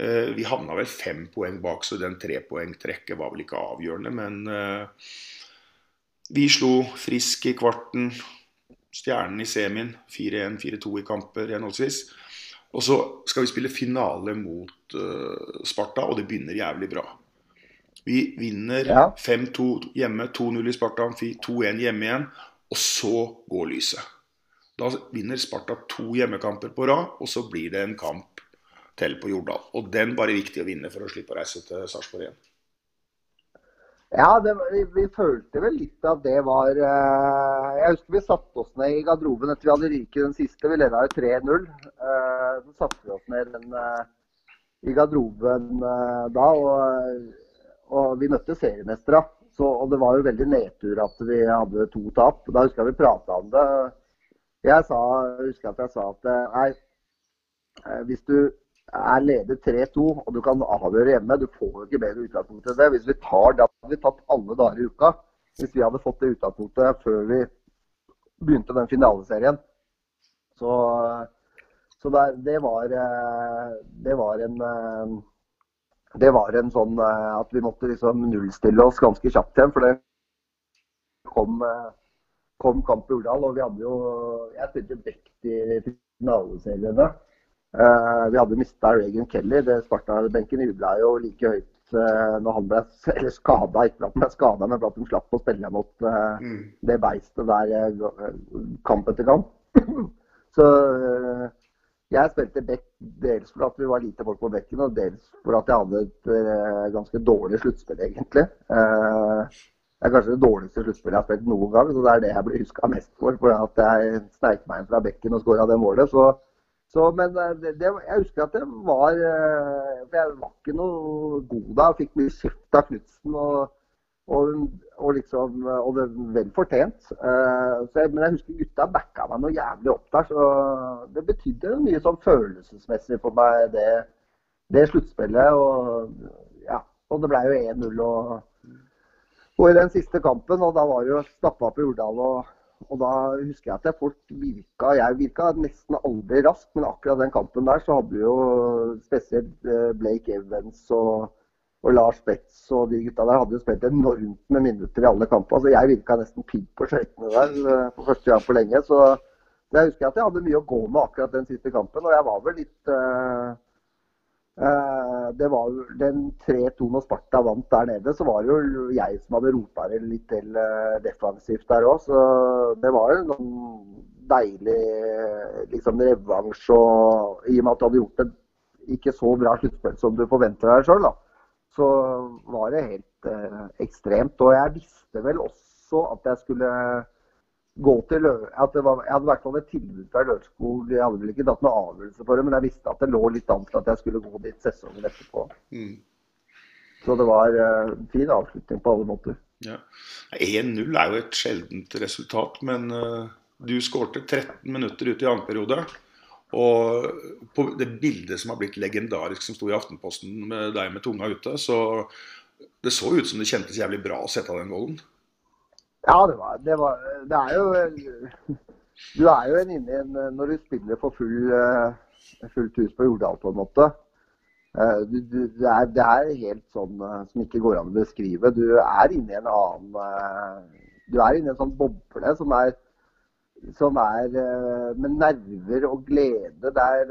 Uh, vi havna vel fem poeng bak, så den trepoengtrekket var vel ikke avgjørende. Men uh, vi slo Frisk i kvarten, Stjernen i semien, 4-1, 4-2 i kamper henholdsvis. Og så skal vi spille finale mot uh, Sparta, og det begynner jævlig bra. Vi vinner Ja. 5-2 hjemme, 2-0 i Sparta Amfi, 2-1 hjemme igjen, og så går lyset. Da vinner Sparta to hjemmekamper på rad, og så blir det en kamp til på Jordal. Og den bare er viktig å vinne for å slippe å reise til Sarpsborg igjen. Ja, det, vi, vi følte vel litt at det var uh, Jeg husker vi satte oss ned i garderoben etter vi hadde ryket den siste. Vi leda jo 3-0. Uh, så satte vi oss ned den, uh, i garderoben eh, da, og, og vi møtte seriemestere. Så, og det var jo veldig nedtur at vi hadde to tap. Da husker jeg vi prata om det. Jeg sa, husker at jeg sa at eh, nei, eh, hvis du er leder 3-2 og du kan avgjøre hjemme, du får jo ikke bedre utgangspunkt enn det. Hvis vi tar det, hadde vi tatt alle dager i uka. Hvis vi hadde fått det utgangspunktet før vi begynte den finaleserien. Så, så det, det var eh, Det var en eh, det var en sånn eh, at vi måtte liksom nullstille oss ganske kjapt igjen. For det kom, kom kamp i Urdal, og vi hadde jo Jeg spilte back i finaleseriene. Eh, vi hadde mista Regan Kelly. det Sparta-benken jubla jo like høyt eh, når han ble eller skada. Ikke at han ble skada, men at de slapp å spille mot mm. det beistet der eh, kamp etter kamp. Så eh, jeg spilte back dels for at vi var lite folk på bekken, og dels for at jeg hadde et eh, ganske dårlig sluttspill, egentlig. Eh, det er kanskje det dårligste sluttspillet jeg har spilt noen gang, så det er det jeg blir huska mest for. For at jeg sneik meg inn fra bekken og skåra det målet. Så, så, men eh, det, det, jeg husker at det var eh, For jeg var ikke noe god da. Jeg fikk mye kjeft av Knutsen. Og, og, og liksom Og det vel fortjent. Eh, men jeg husker gutta backa meg noe jævlig opp der. Så det betydde mye sånn følelsesmessig for meg, det, det sluttspillet. Og, ja, og det ble jo 1-0. og og i den siste kampen, og da var det jo stappa på Jordal, og, og da husker jeg at jeg folk virka Jeg virka nesten aldri rask, men akkurat den kampen der så hadde vi jo spesielt eh, Blake Evans og, og Lars Betz og de gutta der hadde jo spilt enormt med minutter i alle kamper. Altså jeg virka nesten pigg på skøytene der eh, for første gang på lenge. Så jeg husker at jeg hadde mye å gå med akkurat den siste kampen, og jeg var vel litt eh, Eh, det var jo den 3-2 når Sparta vant der nede, så var det jo jeg som hadde rota det litt til eh, defensivt der òg. Så det var jo noen sånn deilig liksom revansj. Og i og med at du hadde gjort det ikke så bra sluttspill som du forventer deg sjøl, så var det helt eh, ekstremt. Og jeg visste vel også at jeg skulle gå til Lø at det var, Jeg hadde i hvert fall et tilbud fra Lørenskog. Jeg hadde vel ikke tatt noen avgjørelse for det, men jeg visste at det lå litt an til at jeg skulle gå dit sesongen etterpå. Mm. Så det var en fin avslutning på alle måter. Ja. 1-0 er jo et sjeldent resultat, men uh, du skårte 13 minutter ut i annen periode. Og på det bildet som har blitt legendarisk, som sto i Aftenposten med deg med tunga ute, så det så ut som det kjentes jævlig bra å sette av den golden. Ja, det var, det var Det er jo Du er jo en inne i en Når du spiller for full, fullt hus på Jordal, på en måte. Du, du, det, er, det er helt sånn som ikke går an å beskrive. Du er inne i en annen Du er inne i en sånn boble som er som er med nerver og glede. Det er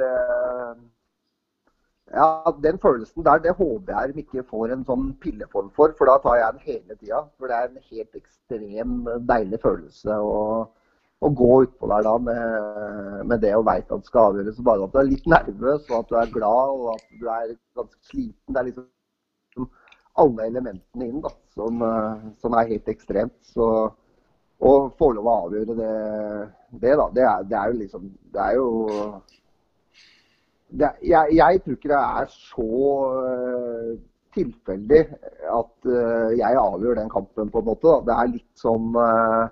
ja, Den følelsen der, det håper jeg de ikke får en sånn pilleform for, for da tar jeg den hele tida. For det er en helt ekstrem deilig følelse å, å gå utpå der da med, med det og veit at det skal avgjøres. Bare at du er litt nervøs, og at du er glad og at du er ganske sliten. Det er liksom alle elementene inn da, som, som er helt ekstremt. Så å få lov å avgjøre det, det da, det er, det er jo liksom Det er jo det, jeg, jeg, tror ikke det er så uh, tilfeldig at uh, jeg avgjør den kampen, på en måte. Da. Det er litt som uh,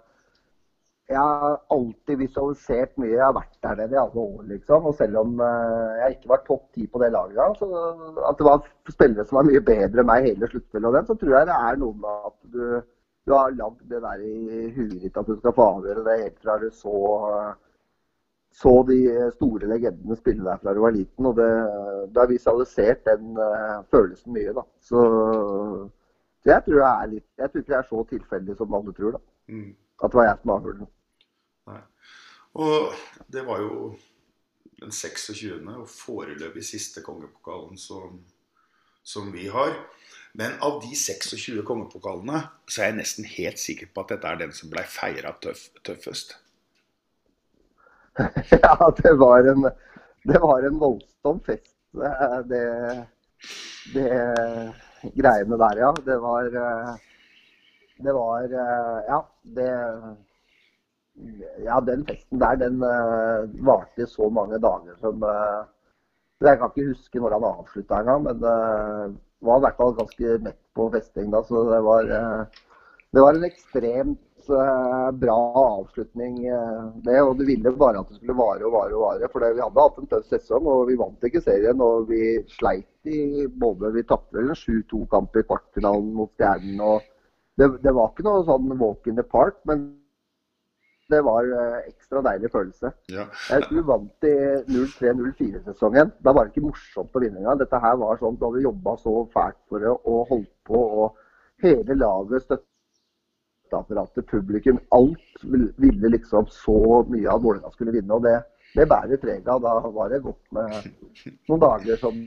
Jeg har alltid visualisert mye. Jeg har vært der nede i alle år, liksom. Og selv om jeg ikke var topp ti på det laget, så at det var spillere som var mye bedre enn meg hele sluttspillet og den, så tror jeg det er noe med at du, du har lagd det der i huet ditt at du skal få avgjøre det helt fra du så så de store legendene spille der fra du var liten. Og det, det har visualisert den uh, følelsen mye, da. Så, så jeg tror jeg er litt Jeg tror ikke det er så tilfeldig som alle tror, da. Mm. At det var jeg som den. Nei. Og det var jo den 26. og foreløpig siste kongepokalen som, som vi har. Men av de 26 kongepokalene så er jeg nesten helt sikker på at dette er den som ble feira tøff, tøffest. ja, det var en, det var en voldsom fest, det, det greiene der, ja. Det var Det var Ja, det Ja, den festen der, den varte i så mange dager som Jeg kan ikke huske når han avslutta engang, men var i hvert fall ganske mett på festing da. Så det var, det var en ekstremt bra avslutning, det. Og det ville bare at det skulle vare og vare og vare. For vi hadde hatt en tøff sesong, og vi vant ikke serien. Og vi sleit i både Vi tapte vel en 7-2-kamp i kvartfinalen mot Stjernen. og det, det, var ikke noe sånn walk in the park, men det var ekstra deilig følelse. Ja. Jeg tror vi vant i 03-04-sesongen. Da var det ikke morsomt å vinne engang. Dette her var sånn, Du hadde jobba så fælt for det og holdt på. og Hele laget, støtteapparatet, publikum, alt ville liksom så mye at Vålerenga skulle vinne. og det, det bærer preg av. Da var det godt med noen dager som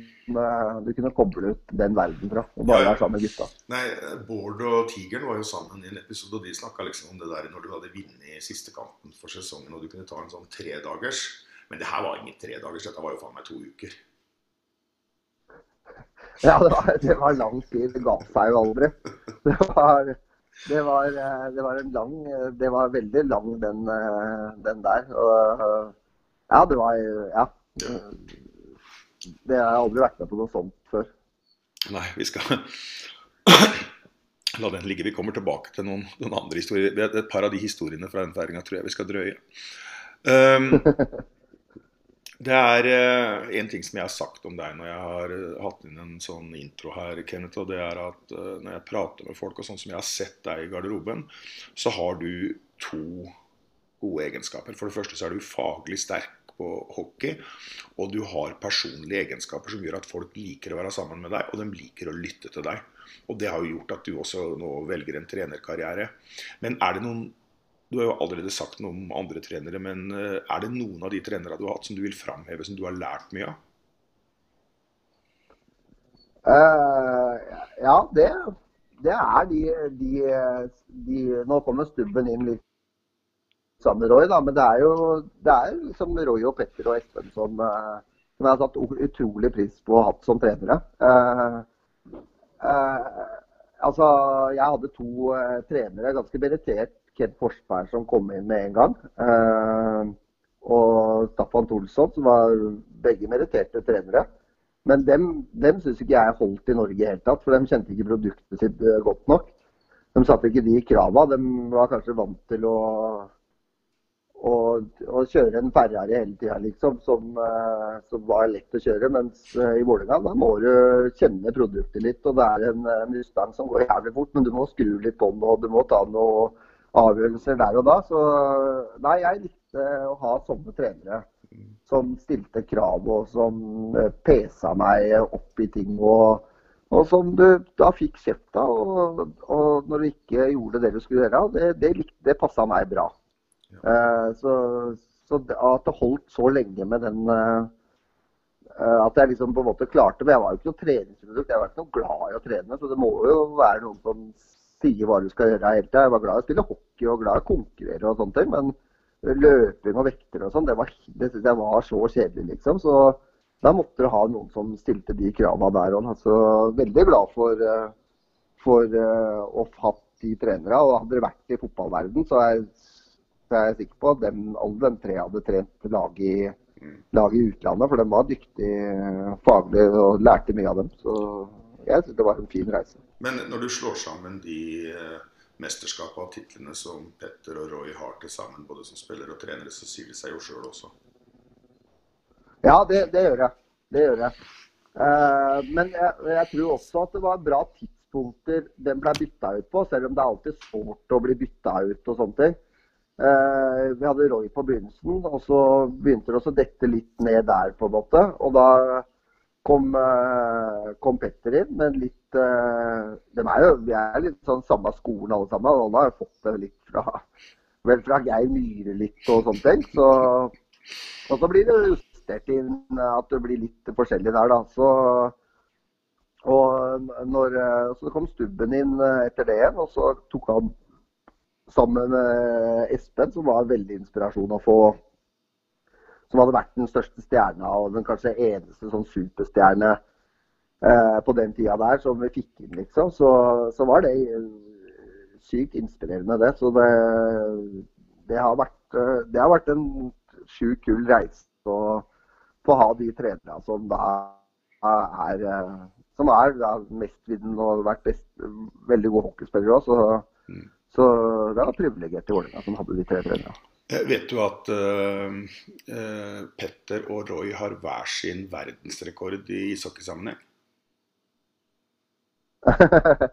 du kunne koble ut den verden fra. Og bare være sammen med gutta. Nei, Bård og Tigeren var jo sammen i en episode, og de snakka liksom om det der når du hadde vunnet siste kampen for sesongen, og du kunne ta en sånn tredagers. Men det her var ingen tredagers, dette var jo faen meg to uker. Ja, det var, det var lang tid. Det ga seg jo aldri. Det var, det var, det var en lang Det var veldig lang, den, den der. Og, ja, det var Ja. Det har jeg aldri vært med på noe sånt før. Nei, vi skal la den ligge. Vi kommer tilbake til noen, noen andre historier. Et par av de historiene fra den feiringa tror jeg vi skal drøye. Um, det er uh, en ting som jeg har sagt om deg når jeg har uh, hatt inn en sånn intro her, Kenneth, og det er at uh, når jeg prater med folk og sånn som jeg har sett deg i garderoben, så har du to gode egenskaper. For det første så er du faglig sterk på hockey, og du har personlige egenskaper som gjør at folk liker å være sammen med deg, og de liker å lytte til deg. Og det har jo gjort at du også nå velger en trenerkarriere. Men er det noen Du har jo allerede sagt noe om andre trenere, men er det noen av de trenere du har hatt som du vil framheve, som du har lært mye av? Uh, ja, det, det er de, de, de, Nå kommer Stubben inn litt sammen med Roy, da, men det er jo det er liksom Roy og Petter og Espen som, uh, som jeg har satt utrolig pris på å ha hatt som trenere. Uh, altså, jeg hadde to trenere, ganske merittert. Kent Forsberg som kom inn med en gang. og Staffan Tolsson, som var begge meritterte trenere. Men dem, dem syns ikke jeg holdt i Norge i hele tatt, for de kjente ikke produktet sitt godt nok. De satte ikke de krava. De var kanskje vant til å, å, å kjøre en Ferrari hele tida, liksom, som, som, var lett å kjøre. Mens i Vålerenga må du kjenne produktet litt. og Det er en Mustang som går jævlig fort, men du må skru litt på den, og du må ta noen avgjørelser der og da. Så nei, jeg likte å ha sånne trenere som stilte krav og som pesa meg opp i ting. Og, og som du da fikk kjeft av. Og, og, når du ikke gjorde det du skulle gjøre, det, det, det passa meg bra. Ja. Uh, så, så, at det holdt så lenge med den uh, At jeg liksom på en måte klarte Men jeg var jo ikke noe treningsprodukt. Jeg var ikke noe glad i å trene. Så det må jo være noen som sier hva du skal gjøre hele tida. Jeg var glad i å spille hockey og glad i å konkurrere og sånne ting. men løping og vekter og sånn, det, var, det synes jeg var så kjedelig, liksom. Så da måtte du ha noen som stilte de kravene der òg. Så veldig glad for, for å ha hatt de trenere. Og hadde det vært i fotballverden, så er, så er jeg sikker på at dem, alle de tre hadde trent lag i, lag i utlandet. For de var dyktige faglig og lærte mye av dem. Så jeg syns det var en fin reise. Men når du slår sammen de mesterskapene og titlene som Petter og Roy har til sammen, både som spillere og trenere, så sier det seg jo sjøl også. Ja, det, det, gjør jeg. Det gjør jeg. Uh, men jeg, jeg, tror også at det var bra tidspunkter den ble bytta ut på, selv om det er alltid sårt å bli bytta ut og sånne ting. Uh, vi hadde Roy på begynnelsen, og så begynte det også å dette litt ned der, på en måte. Og da kom, uh, kom Petter inn, men litt de er jo, Vi er litt sånn samme skolen alle sammen. Alle har fått det litt fra, vel fra Geir Myhre litt og sånne ting. Så, og så blir det justert inn at det blir litt forskjellig der, da. Så, og når, så kom Stubben inn etter det igjen, og så tok han sammen med Espen, som var veldig inspirasjon å få som hadde vært den største stjerna og den kanskje eneste sånn superstjerne eh, på den tida der, som vi fikk inn, liksom. Så, så var det sykt inspirerende, det. Så det, det, har, vært, det har vært en sjukt kul reise å få ha de trenerne som da er som er da, mestviden og vært best, veldig gode hockeyspillere òg. Så, mm. så, det var privilegert i Vålerenga som hadde de tre trenerne. Eh, vet du at uh, uh, Petter og Roy har hver sin verdensrekord i ishockeysammenheng?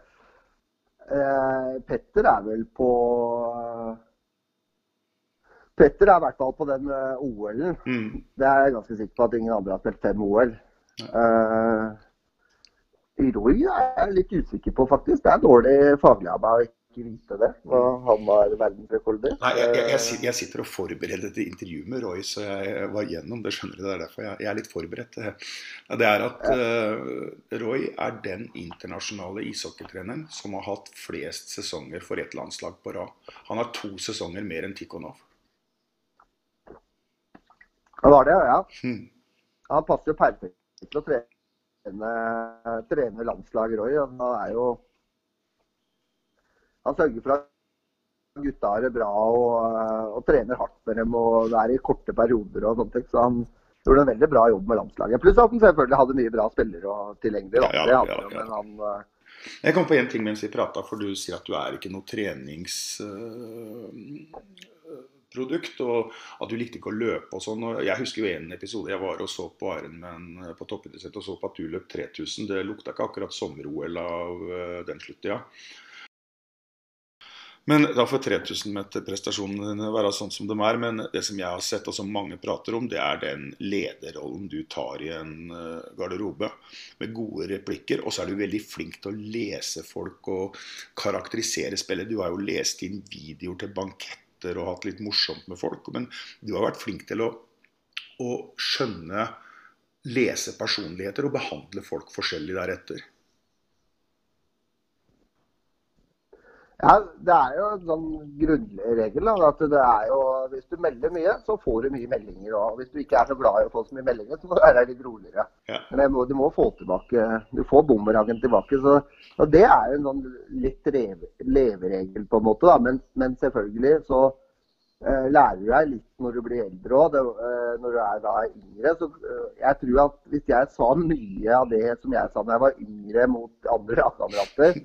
Petter er vel på Petter er i hvert fall på den OL-en. Mm. Det er jeg ganske sikker på at ingen andre har spilt fem OL. Roy er jeg litt usikker på, faktisk. Det er dårlig faglig av meg ikke vite det, hva han var verdensrekorder. Nei, jeg, jeg, jeg, sitter og forbereder til intervju med Roy, så jeg var gjennom det. skjønner du, Det er derfor jeg, er litt forberedt. Det er at uh, Roy er den internasjonale ishockeytreneren som har hatt flest sesonger for ett landslag på rad. Han har to sesonger mer enn Tikhonov. Han var det, ja. Hmm. Han passer jo perfekt til å trene, trene landslag, Roy. Han er jo han sørger for at gutta har det bra og, og, trener hardt med dem. og Det er i korte perioder og sånt. Så han gjorde en veldig bra jobb med landslaget. Pluss at han selvfølgelig hadde mye bra spillere og tilgjengelig. Ja, ja, ja, ja, men han... Uh, jeg kom på én ting mens vi prata, for du sier at du er ikke noe treningsprodukt. Uh, og at du likte ikke å løpe og sånn. Jeg husker jo en episode jeg var og så på Ironman på toppidrettssettet og så på at du løp 3000. Det lukta ikke akkurat sommer-OL av den sluttet, Ja. Men da får 3000-meterprestasjonene dine være sånn som de er. Men det som jeg har sett, og som mange prater om, det er den lederrollen du tar i en eh, garderobe. Med gode replikker. Og så er du veldig flink til å lese folk og karakterisere spillet. Du har jo lest inn videoer til banketter og hatt litt morsomt med folk. Men du har vært flink til å, å skjønne, lese personligheter og behandle folk forskjellig deretter. Ja, Det er jo en sånn grunnlig regel. At det er jo, Hvis du melder mye, så får du mye meldinger. Og hvis du ikke er så glad i å få så mye meldinger, så du være litt roligere. Ja. Men må, du må få tilbake Du får bumerangen tilbake. Så, og Det er jo en sånn litt leveregel, på en måte. da, Men, men selvfølgelig så eh, lærer du deg litt når du blir eldre òg. Eh, når du er da yngre. Så eh, jeg tror at hvis jeg sa mye av det som jeg sa da jeg var yngre mot andre lagkamerater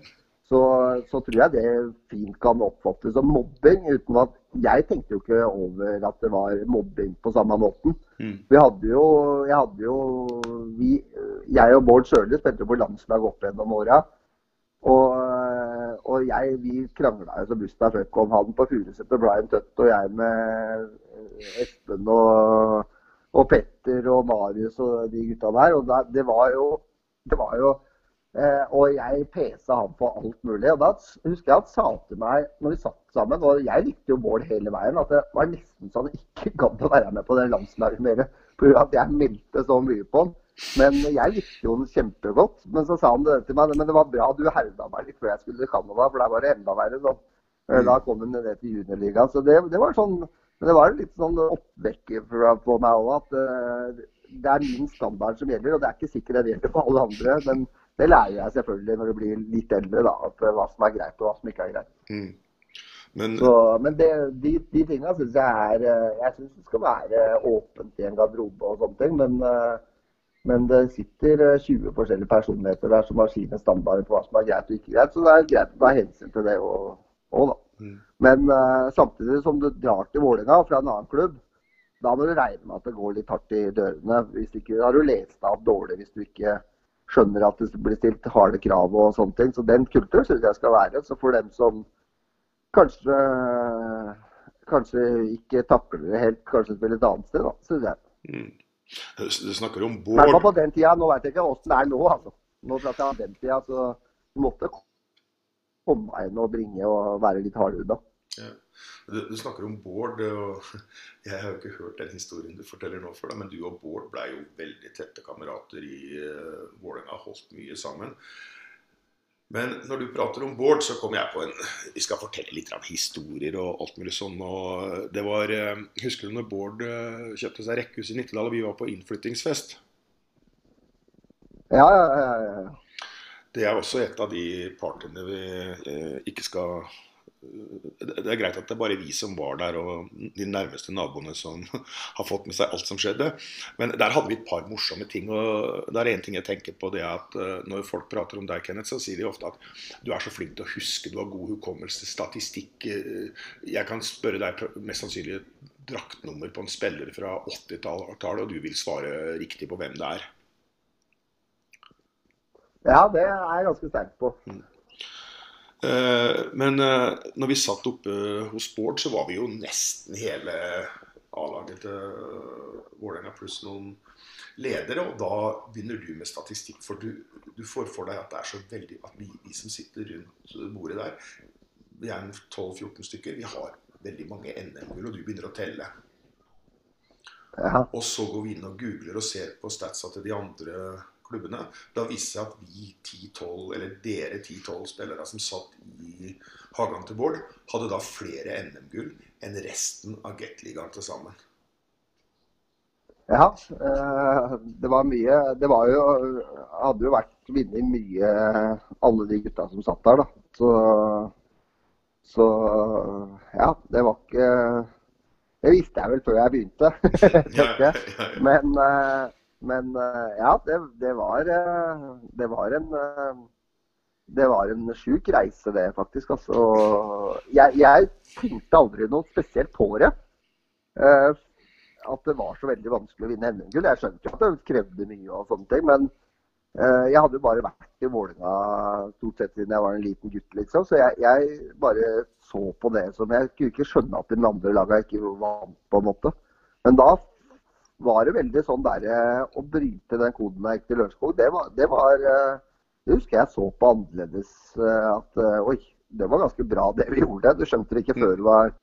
så, så, tror jeg det fint kan oppfattes som mobbing. uten at Jeg tenkte jo ikke over at det var mobbing på samme måten. Mm. Vi hadde jo, jeg hadde jo vi, Jeg og Bård Sjøli spilte på landslag opp gjennom åra. Og, og jeg, vi krangla jo så busta fuck om han på Furuset og Brian Tøtt og jeg med Espen og, og Petter og Marius og de gutta der. Og det, det var jo, det var jo Eh, og jeg pesa han på alt mulig. Og da husker jeg han sa til meg når vi satt sammen, og jeg likte jo Bård hele veien, at det var nesten så han ikke gadd å være med på det landslaget mer pga. at jeg meldte så mye på han. Men jeg likte jo han kjempegodt. Men så sa han det til meg, men det var bra du herda meg litt før jeg skulle til Canada, for der var det enda verre. Så. Eh, mm. Da kom han ned til juniorligaen. Så det, det, var sånn men det var litt sånn oppvekker på meg òg at uh, det er min standard som gjelder. Og det er ikke sikkert det gjelder for alle andre. men det lærer jeg selvfølgelig når du blir litt eldre, da, at hva som er greit og hva som ikke er greit. Mm. Men, så, men det, de, de tingene syns jeg er eh, Jeg syns det skal være åpent i en garderobe og sånne ting. Men, eh, men, det sitter 20 eh, forskjellige personligheter der som har sine standarder på hva som er greit og ikke greit. Så det er greit å ta hensyn til det òg, da. Mm. Men samtidig som du drar til Vålerenga fra en annen klubb, da må du regne med at det går litt hardt i dørene. Hvis ikke har du lest deg opp dårlig hvis du ikke skjønner at det blir stilt harde krav og sånne ting. Så den kulturen syns jeg skal være. Så for dem som kanskje, kanskje ikke takler det helt, kanskje spiller et annet sted, da, syns jeg. Mm. Du snakker om Bård Men på den tida, Nå vet jeg ikke åssen det er nå, altså. Nå prater jeg om den tida, så du måtte komme inn og bringe og være litt hardhuda. Ja. Du, du, snakker om Bård, og jeg har jo ikke hørt den historien du forteller nå før, men du og Bård ble jo veldig tette kamerater i uh, Vålerenga, holdt mye sammen. Men når du prater om Bård, så kommer jeg på en Vi skal fortelle litt om historier og alt mulig sånn. og det var, uh, Husker du når Bård uh, kjøpte seg rekkehus i Nittedal, og vi var på innflyttingsfest? Ja, ja, ja, ja. Det er også et av de partiene vi ikke skal det er greit at det er bare vi som var der, og de nærmeste naboene som har fått med seg alt som skjedde. Men der hadde vi et par morsomme ting. og det er en ting jeg tenker på. det er at eh, Når folk prater om deg, Kenneth, så sier de ofte at du er så flink til å huske, du har god hukommelse, statistikk. Eh, jeg kan spørre deg mest sannsynlig draktnummer på en spiller fra 80-tallet, og du vil svare riktig på hvem det er. Ja, det er jeg ganske sterk på. Mm. Eh, men eh, når vi satt oppe hos Bård, så var vi jo nesten hele A-laget til Vålerenga pluss noen ledere. Og da begynner du med statistikk. For du, du, får for deg at det er så veldig at vi, vi som sitter rundt bordet der, vi er 12-14 stykker, vi har veldig mange NM-gull, og du begynner å telle. Ja. Og så går vi inn og googler og ser på statsa til de andre klubbene. Da viste seg at vi 10-12, eller dere 10-12 spillere som satt i hagen til Bård, hadde da flere NM-gull enn resten av Gateligaen til sammen. Ja, eh, det var mye Det var jo Hadde jo vært vunnet mye, alle de gutta som satt der, da. Så, så ja, det var ikke Det visste jeg vel før jeg begynte. Men eh, men eh, ja, det, det, var, eh, det var en eh, det var en sjuk reise, det, faktisk. Altså, jeg, jeg, tenkte aldri noe spesielt på det. Uh, at det var så veldig vanskelig å vinne NM-gull. Jeg skjønte jo at det krevde mye, og sånne ting, men uh, jeg hadde jo bare vært i Vålerenga stort sett siden jeg var en liten gutt, liksom. Så jeg, jeg bare så på det som Jeg kunne ikke skjønne at de andre lagene ikke vant, på en måte. Men da var det veldig sånn der eh, Å bryte den koden der til Lørenskog, det var, det var eh, Det husker jeg så på annerledes. Eh, at oi, det var ganske bra det vi gjorde. Du skjønte det ikke før du var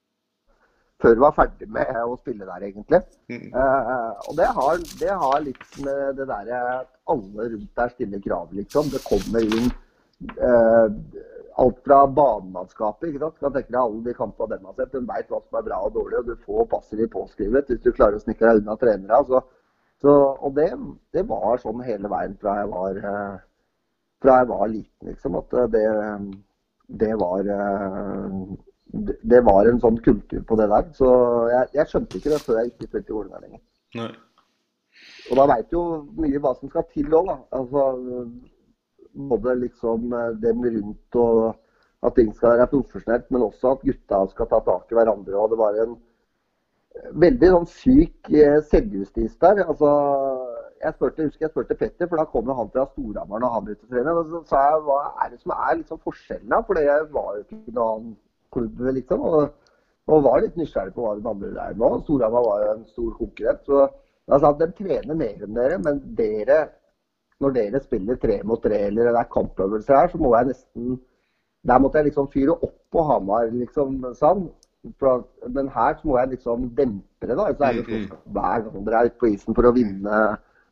før du var ferdig med å spille der, egentlig. Mm. Uh, og det har, det har, litt med det derre at alle rundt der stiller krav, liksom. Det kommer inn uh, alt fra banemannskapet. ikke sant? Kan tenke deg alle de kampene den har sett. Hun veit hva som er bra og dårlig, og du får passer i påskrevet hvis du klarer å snikke deg unna trenere. Så, så, og det, det, var sånn hele veien fra jeg var, eh, fra jeg var liten, liksom. At det, det var eh, det var en sånn kultur på det der. Så jeg, jeg skjønte ikke det før jeg ikke spilte i Vålerenga lenger. Nei. Og da veit jo mye hva som skal til òg, da. Altså, både liksom eh, dem rundt og at ting skal være profesjonelt, men også at gutta skal ta tak i hverandre. og Det var en eh, veldig sånn syk eh, selvjustis der. altså jeg spurte, husker jeg spurte Petter, for da kom han fra Storhamar når han begynte å trene. Og så sa jeg hva er det som er liksom forskjellen her? For det var jo ikke noen annen klubb, liksom. Og, og, var litt nysgjerrig på hva de andre der nå. Storhamar var jo en stor konkurrent. Så jeg sa at de trener mer enn dere, men dere når dere spiller tre mot tre eller det er kampøvelser her, så må jeg nesten Der måtte jeg liksom fyre opp på Hamar, liksom sånn. Men her så må jeg liksom dempe det, da. Så er det sånn hver gang dere er ute på isen for å vinne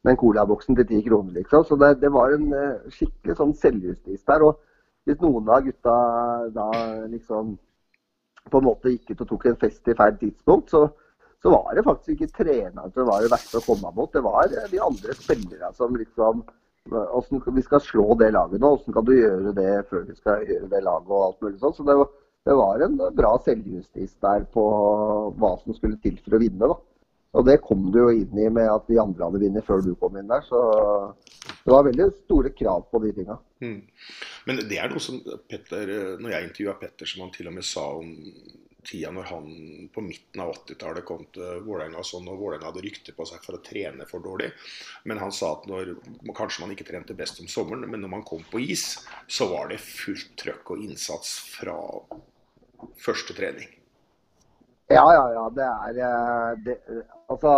den colaboksen til ti kroner, liksom. Så det, det, var en uh, skikkelig sånn selvjustis der. Og hvis noen av gutta da liksom på en måte gikk ut og tok en fest i feil tidspunkt, så, så var det faktisk ikke treneren som var det verste å komme mot. Det var de andre spillerne som liksom hvordan Vi skal slå det laget nå. Hvordan kan du gjøre det før vi skal gjøre det laget og alt mulig sånn. Så det, det, var en bra selvjustis der på hva som skulle til for å vinne. da. Og det kom du jo inn i med at de andre hadde vunnet før du kom inn der. Så det var veldig store krav på de tinga. Mm. Men det er noe som Petter, når jeg intervjua Petter, som han til og med sa om tida når han på midten av 80-tallet kom til Vålerenga sånn, og Vålerenga hadde rykte på seg for å trene for dårlig. Men han sa at når, kanskje man ikke trente best om sommeren, men når man kom på is, så var det fullt trøkk og innsats fra første trening. Ja, ja, ja. Det er eh, det, Altså,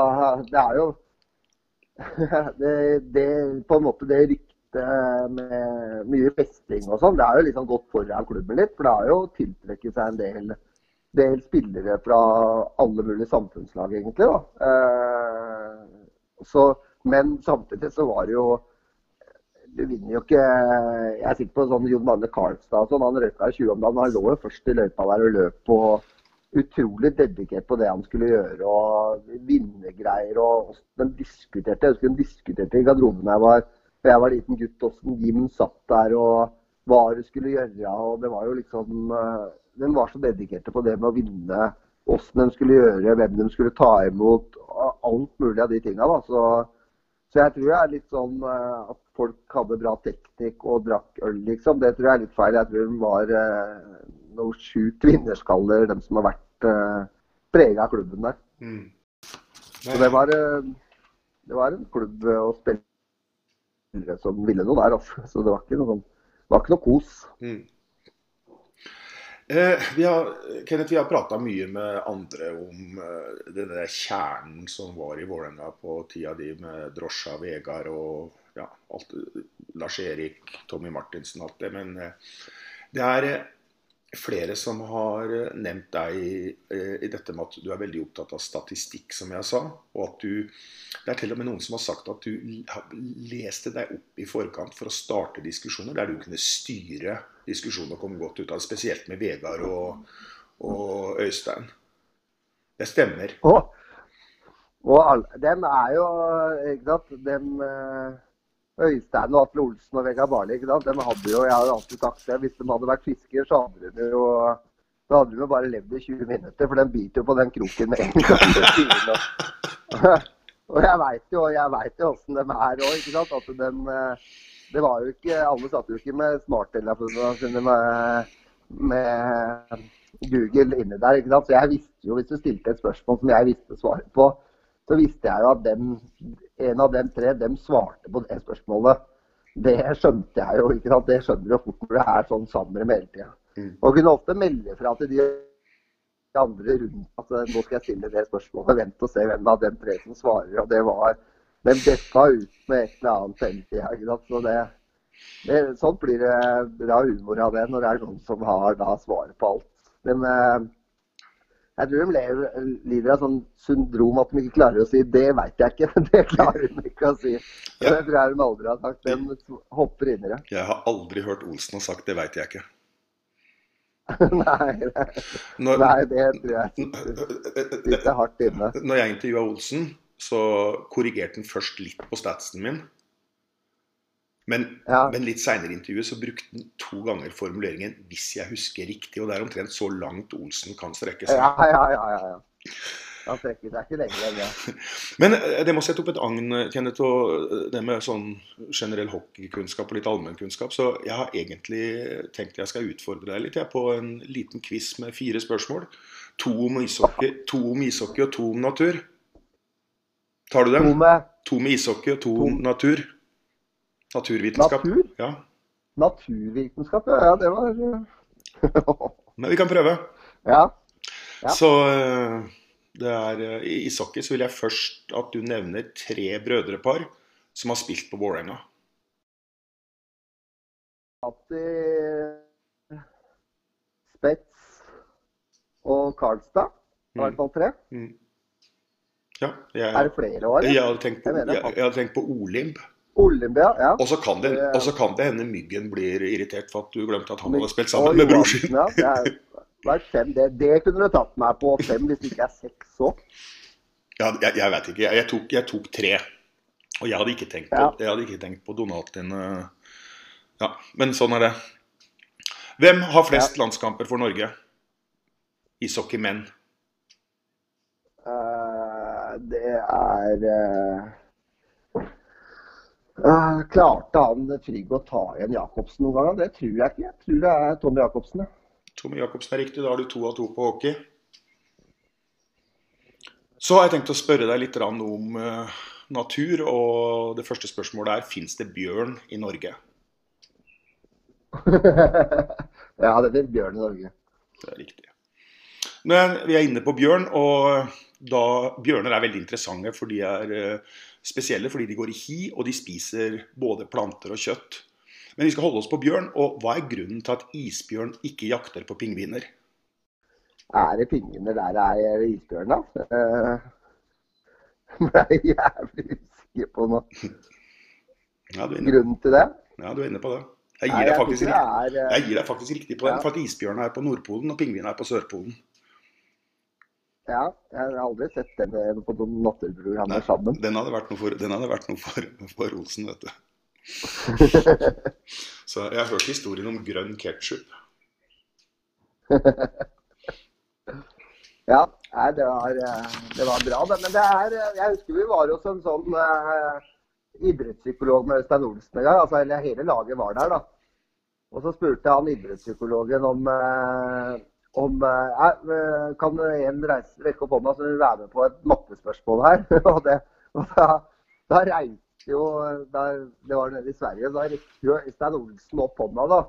det er jo det, det, På en måte det ryktet med mye festing og sånn, det har jo liksom gått foran klubben litt. For det har jo tiltrekket seg en del del spillere fra alle mulige samfunnslag, egentlig. Eh, så, men samtidig så var det jo Du vinner jo ikke Jeg er sikker på sånn Jon Magne Karlstad sånn, han røyka i 20 om dagen. Han lå jo først i løypa der og løp på utrolig dedikert på det han skulle gjøre. og Vinnegreier og de diskuterte. Jeg husker de diskuterte i garderoben da jeg var, jeg var liten gutt, hvordan Jim satt der og hva det skulle gjøre. og det var jo liksom eh, De var så dedikerte på det med å vinne. Hvordan de skulle gjøre, hvem de skulle ta imot. Alt mulig av de tinga. Så, så jeg tror jeg er litt sånn eh, at folk hadde bra teknikk og drakk øl, liksom. Det tror jeg er litt feil. Jeg tror de var eh, noe sjukt vinnerskaller, de som har vært uh, prega av klubben der. Mm. Så det var, det var en klubb å spille som ville noe der, altså. Så det var ikke noe, sånn, var ikke noe kos. Mm. Eh, vi har, Kenneth, vi har prata mye med andre om eh, der kjernen som var i Vålerenga på tida di, med Drosja, Vegard og ja, alt, Lars Erik, Tommy Martinsen, alt det. Men eh, det er flere som har eh, nevnt deg i, eh, dette med at du er veldig opptatt av statistikk, som jeg sa. Og at du Det er til og med noen som har sagt at du leste deg opp i forkant for å starte diskusjoner der du kunne styre diskusjonen og komme godt ut av det. Spesielt med Vegard og, og Øystein. Det stemmer. Og, og alle, dem er jo Ikke sant. Dem eh, Øystein og Atle Olsen og Vegard Barli, ikke sant? De hadde jo, jeg har alltid sagt det, Hvis de hadde vært fisker, så hadde de jo da hadde de bare levd i 20 minutter, for de biter jo på den kroken med en gang. og jeg veit jo jeg vet jo åssen de er òg, ikke sant. At de, det var jo ikke, Alle satt jo ikke med smarttelefonene sine med, med Google inni der. ikke sant? Så jeg visste jo, hvis du stilte et spørsmål som jeg visste svaret på, så visste jeg jo at dem, en av dem tre dem svarte på det spørsmålet. Det skjønte jeg jo. ikke sant? Det skjønner du fort når det er sånn sammen med hele tida. Mm. Og kunne ofte melde fra til de andre rundt at nå skal jeg stille det spørsmålet. Vent og se hvem av dem tre som svarer. Og det var De dekka ut med et eller annet hele tida. Så det, det, sånn blir det bra humor av det når det er noen som har da svaret på alt. Men eh, jeg tror de lever, lider av sånn syndrom at de ikke klarer å si 'det veit jeg ikke'. Det klarer de ikke å si. Ja. Det tror jeg de aldri har sagt. De hopper inn i det. Jeg har aldri hørt Olsen ha sagt 'det veit jeg ikke'. nei, nei. Når, nei, det tror jeg sitter hardt inne. Når jeg intervjua Olsen, så korrigerte han først litt på statsen min. Men, ja. men litt seinere i intervjuet så brukte han to ganger formuleringen 'hvis jeg husker riktig'. Og det er omtrent så langt Olsen kan strekke seg. Ja, ja, ja, ja, ja. Han strekker seg ikke lenger enn det. Men eh, det må sette opp et agn, Kenneth, og eh, det med sånn generell hockeykunnskap og litt allmennkunnskap. Så jeg har egentlig tenkt jeg skal utfordre deg litt jeg, på en liten quiz med fire spørsmål. To om ishockey, to om ishockey og to om natur. Tar du dem? To med, to med ishockey og to. om natur. Naturvitenskap. Natur? Ja. Naturvitenskap, ja. ja det var Men vi kan prøve. Ja. ja. Så eh, det er eh, I ishockey så vil jeg først at du nevner tre brødrepar som har spilt på Vålerenga. Matti, Spets og Karlstad. I hvert fall tre. Mm. Ja, jeg, er det flere år? Jeg, hadde tenkt på, jeg, jeg hadde tenkt på Olimb. Olympia, ja. Og så kan, det, kan det hende Myggen blir irritert for at du glemte at han hadde spilt sammen med bror sin. Ja, det, fem, det, det, kunne du tatt meg på fem hvis det ikke er seks òg. Ja, jeg, jeg, vet ikke. Jeg tok, jeg tok, tre. Og jeg hadde ikke tenkt på, jeg hadde ikke tenkt på Donatin. Eh, ja, men sånn er det. Hvem har flest ja. landskamper for Norge? Ishockeymenn. Uh, det er uh Uh, klarte han Trygg å ta igjen Jacobsen noen ganger? Det tror jeg ikke. Jeg tror det er Tommy Jacobsen. Ja. Tommy Jacobsen er riktig. Da har du to av to på hockey. Så har jeg tenkt å spørre deg litt om uh, natur. Og det første spørsmålet er fins det bjørn i Norge? ja, det er bjørn i Norge. Det er riktig. Men vi er inne på bjørn, og da bjørner er veldig interessante, for de er uh, spesielle fordi de går i hi, og de spiser både planter og kjøtt. Men vi skal holde oss på bjørn, og hva er grunnen til at isbjørn ikke jakter på pingviner? Er det pingviner der er isbjørn, da? Jeg ble jeg jævlig usikker på noe. Ja, Grunnen til det? ja, du er inne på det. Jeg Nei, gir deg faktisk, er, eh, jeg gir deg faktisk riktig på den, ja. for at isbjørn er på Nordpolen og pingvin er på Sørpolen. Ja, jeg har aldri sett den eh, på noen naturprogrammer sammen. Den hadde vært noe for, vært noe for, for Olsen, vet du. Så jeg har hørt historien om grønn ketsjup. Ja, nei, det var, eh, det var bra, det. Men det er eh, Jeg husker vi var hos en sånn uh, idrettspsykolog med Øystein Olsen en gang. Altså, hele laget var der, da. Og så spurte han idrettspsykologen om eh, om eh, eh, Kan en reise, rekke opp hånda så vil være med på et mattespørsmål her? og det, da, da reiste jo da, Det var nede i Sverige. Da rekker jo Øystein Olsen opp hånda, da.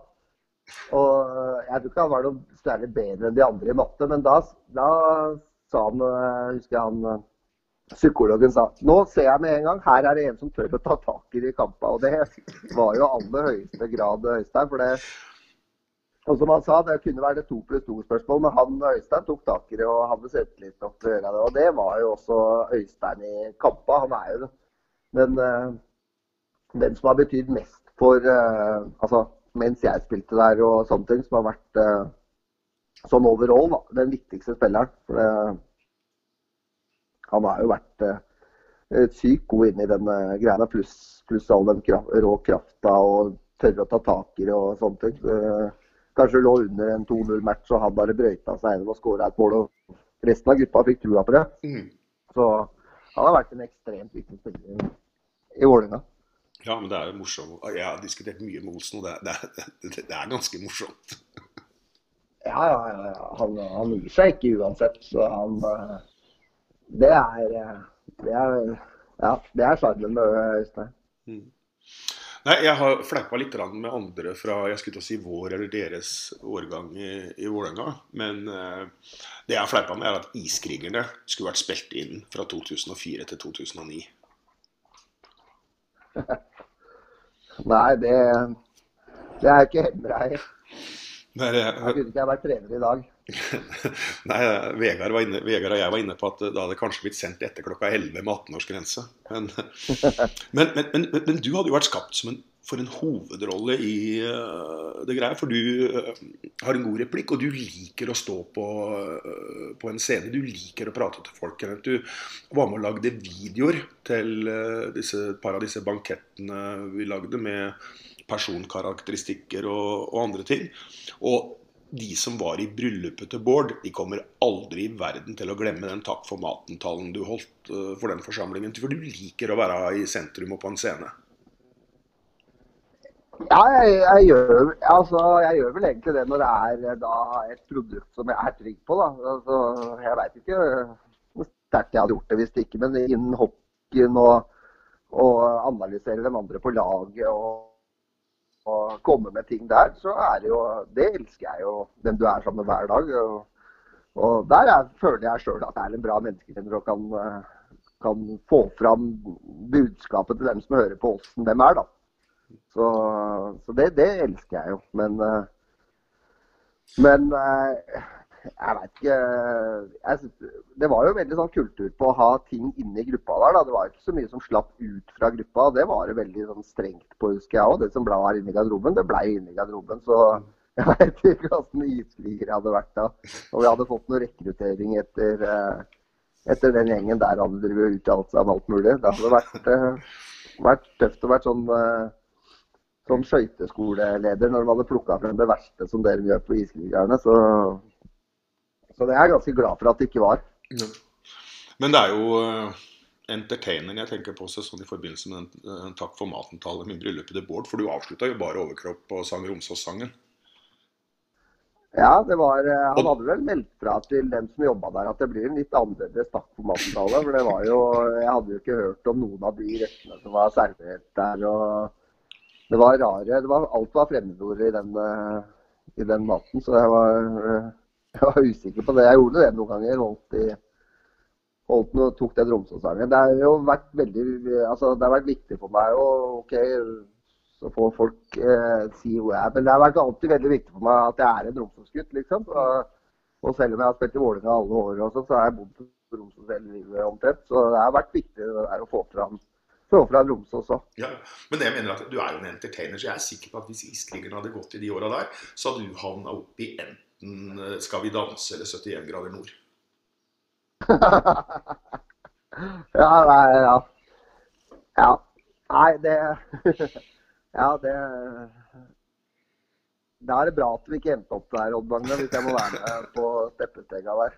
Og jeg tror ikke han var noe særlig bedre enn de andre i matte, men da, da sa han eh, Husker jeg han eh, psykologen sa nå ser jeg med en gang, her er det en som tør å ta tak i de kampene. Og det var jo aller høyeste grad Øystein. for det og som han sa, det kunne være det to pluss to-spørsmål, men han Øystein tok tak i det og hadde selvtillit nok til å gjøre det. Og det var jo også Øystein i kampa. Han er jo det. Eh, den som har betydd mest for eh, Altså mens jeg spilte der og sånne ting, som har vært eh, sånn overall, da, den viktigste spilleren. For det, han har jo vært eh, sykt god inn i den eh, greia, pluss pluss all den kraft, rå krafta og tørre å ta tak i det og sånne ting. Kanskje lå under en 2-0-match og han bare brøyta seg gjennom og skåra et mål. og Resten av gruppa fikk trua på det. Mm. Så han har vært en ekstremt viktig spiller i- Vålerenga. Ja, men det er jo morsomt. Jeg har diskutert mye med Olsen, og det, det, det, det er ganske morsomt. Ja, ja, ja. Han, han gir seg ikke uansett. Så han eh, Det er eh, Det er ja, det er sjarmen med Øystein. Nei, Jeg har fleipa litt med andre fra jeg skulle til å si vår eller deres årgang i, i Vålerenga. Men eh, det jeg har fleipa med, er at Iskrigerne skulle vært spilt inn fra 2004 til 2009. Nei, det, det er ikke. Det er, Jeg kunne ikke jeg vært trener i dag. Nei, Vegard, inne, Vegard og jeg var inne på at da hadde kanskje blitt sendt etter klokka 11 med 18-årsgrense. Men, men, men, men, du hadde jo vært skapt en, for en hovedrolle i uh, det greia. For du uh, har en god replikk, og du liker å stå på, uh, på en scene. Du liker å prate til folk. Du var med og lagde videoer til disse, et par av disse bankettene vi lagde, med personkarakteristikker og, og andre ting. Og de som var i bryllupet til Bård, de kommer aldri i verden til å glemme den takk for maten-talen du holdt uh, for den forsamlingen. For du liker å være i sentrum og på en scene. Ja, jeg, jeg, gjør, altså, jeg gjør vel egentlig det når det er eh, da, et produkt som jeg er trygg på. Altså, jeg veit ikke hvor sterkt jeg hadde gjort det hvis ikke, men innen hockeyen og, og analysere de andre på laget og, og komme med ting der, så er det jo Det elsker jeg jo, den du er sammen med hver dag. Og, og der er, føler jeg sjøl at jeg er en bra menneskekjenner og kan, kan få fram budskapet til dem som hører på åssen dem er, da. Så, så det, det, elsker jeg jo. Men, eh, men eh, jeg veit ikke jeg Det var jo veldig sånn kultur på å ha ting inne i gruppa der. da. Det var ikke så mye som slapp ut fra gruppa. Det var det veldig sånn strengt på, husker jeg òg. Det som ble her inne i garderoben, det ble inne i garderoben. Så jeg veit ikke åssen iskrigere hadde vært da. Og vi hadde fått noe rekruttering etter, eh, etter den gjengen der hadde drevet uttalt seg om alt mulig. Det hadde vært, vært tøft å være sånn som skøyteskoleleder når de hadde plukka frem det verste som dere gjør på Iskrigerne. Så, så det er jeg ganske glad for at det ikke var. Ja. Men det er jo uh, entertaineren jeg tenker på seg sånn i forbindelse med den uh, Takk for maten-tallet med bryllupet til Bård. For du avslutta jo bare overkropp og sang Romsås-sangen. Ja, det var, uh, han hadde vel meldt fra til dem som jobba der at det blir en litt annerledes Takk for maten-tale. For det var jo Jeg hadde jo ikke hørt om noen av de rettene som var servert der. og det var rare det var, Alt var fremmedord i den, i den maten, så det var, jeg var, usikker på det. Jeg gjorde det noen ganger. Holdt i, holdt noe, tok den Romsås-sangen. Det har jo vært veldig altså det har vært viktig for meg å OK, så får folk eh, si hvor jeg er. Men det har vært alltid veldig viktig for meg at jeg er en Romsås-gutt, liksom. Og, Og selv om jeg har spilt i Vålerenga alle år, også, så har jeg bodd på Romsås hele livet omtrent. Så det har vært viktig det der å få fram, få fram Romsås. Ja, men jeg mener at du er jo en entertainer, så jeg er sikker på at hvis Iskrigerne hadde gått i de åra der, så hadde du havna opp i enten eh, Skal vi danse eller 71 grader nord. ja, nei, ja. Ja. Nei, det Ja, det Da er det bra at vi ikke endte opp der, Odd Magne, hvis jeg må være med på steppestega der.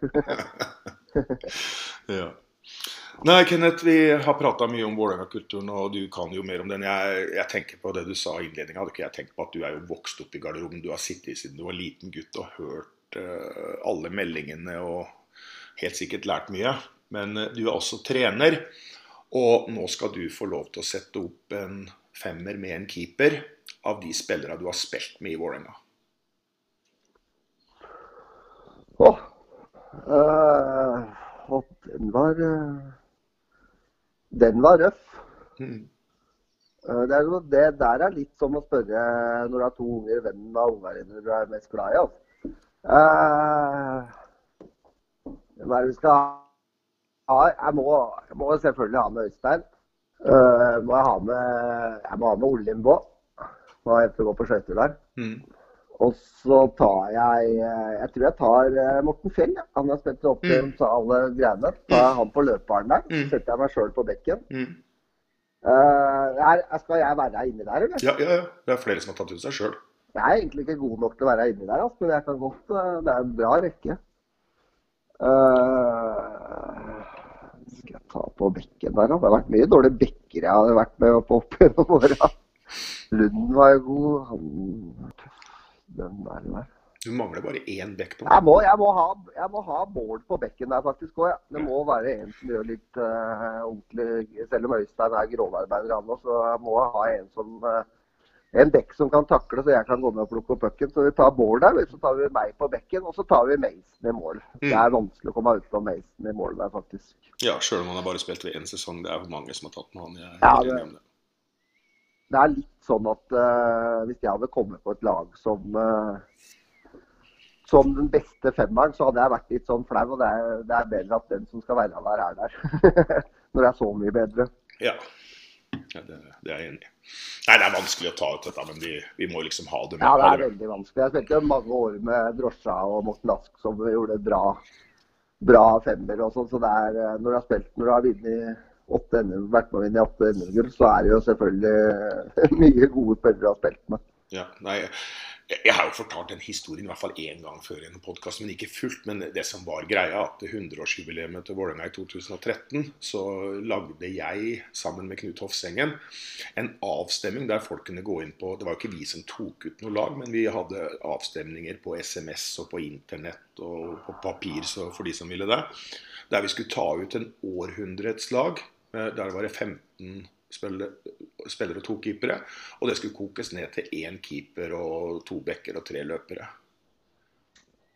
ja. Nei, Kenneth, vi har prata mye om Vålerenga-kulturen, og du kan jo mer om den. Jeg, jeg tenker på det du sa i innledninga. Hadde ikke jeg tenkt på at du er jo vokst opp i garderoben. Du har sittet siden du var liten gutt og hørt uh, alle meldingene og helt sikkert lært mye. Men uh, du er også trener, og nå skal du få lov til å sette opp en femmer med en keeper av de spillere du har spilt med i Vålerenga. Åh, uh, uh, Den var røff. Mm. Uh, det, er det, der er litt som å spørre når du har to unger, hvem av ungene du er mest glad i. Altså. Hvem er det vi skal ha? Jeg må, jeg må selvfølgelig ha med Øystein. Uh, må jeg, ha med, jeg må ha med Ole Limbo. Må jeg gå på skøyter der. Mm. Og så tar jeg Jeg tror jeg tar eh, Morten Fjell. Ja. Han har spilt opp til Mm. alle greiene. Tar jeg han på løperen der. Så setter jeg meg sjøl på bekken. Mm. Uh, er, skal jeg være inni der, eller? Ja, ja, ja. Det er flere som har tatt ut seg sjøl. Jeg er egentlig ikke god nok til å være inni der, altså, men jeg kan godt Det er en bra rekke. Uh, skal jeg ta på bekken der, da? Det har vært mye dårlige bekker jeg har vært med på opp gjennom åra. Lund var jo god. Han Den der, der. Du mangler bare én bekk nå. Jeg må, jeg, må ha, jeg må ha mål på bekken der faktisk òg, ja. Det må være en som gjør litt uh, ordentlig Selv om Øystein er grovarbeider, han òg, så jeg må ha en som uh, en bekk som kan takle, så jeg kan gå ned og plukke opp pucken. Så vi tar Bård der, så tar vi meg på bekken, og så tar vi Mason i mål. Det er vanskelig å komme utenom Mason i mål der, faktisk. Ja, sjøl om han har bare spilt ved én sesong. Det er jo mange som har tatt med han. Jeg er Ja, det- enig om det. Det er litt sånn at uh, hvis jeg hadde kommet på et lag som eh, som den beste femmeren, så hadde jeg vært litt sånn flau. Og det er, det er bedre at den som skal være der, er der. Når det er så mye bedre. Ja. ja det, det er jeg enig i. Nei, det er vanskelig å ta ut dette, men vi, vi må liksom ha det med. Ja, det er veldig vanskelig. Jeg spilte mange år med Drosja og Morten Ask som gjorde bra, bra femmer og sånn. Så det er, eh, når du har spilt, når du har vunnet åtte NM, vært med å vinne åtte NM-gull, så er det jo selvfølgelig mye gode spillere å ha spilt med. Ja, nei, jeg, har jo fortalt den historien i hvert fall én gang før i en podkast, men ikke fullt. Men det som var greia, at 100-årsjubileet til Vålerenga i 2013, så lagde jeg sammen med Knut Hofsengen en avstemning der folk kunne gå inn på Det var jo ikke vi som tok ut noe lag, men vi hadde avstemninger på SMS og på internett og på papir for de som ville det. Der vi skulle ta ut en århundrets lag. Eh, Der var det 15 spillere, og to keepere. Og det skulle kokes ned til én keeper og to bekker og tre løpere.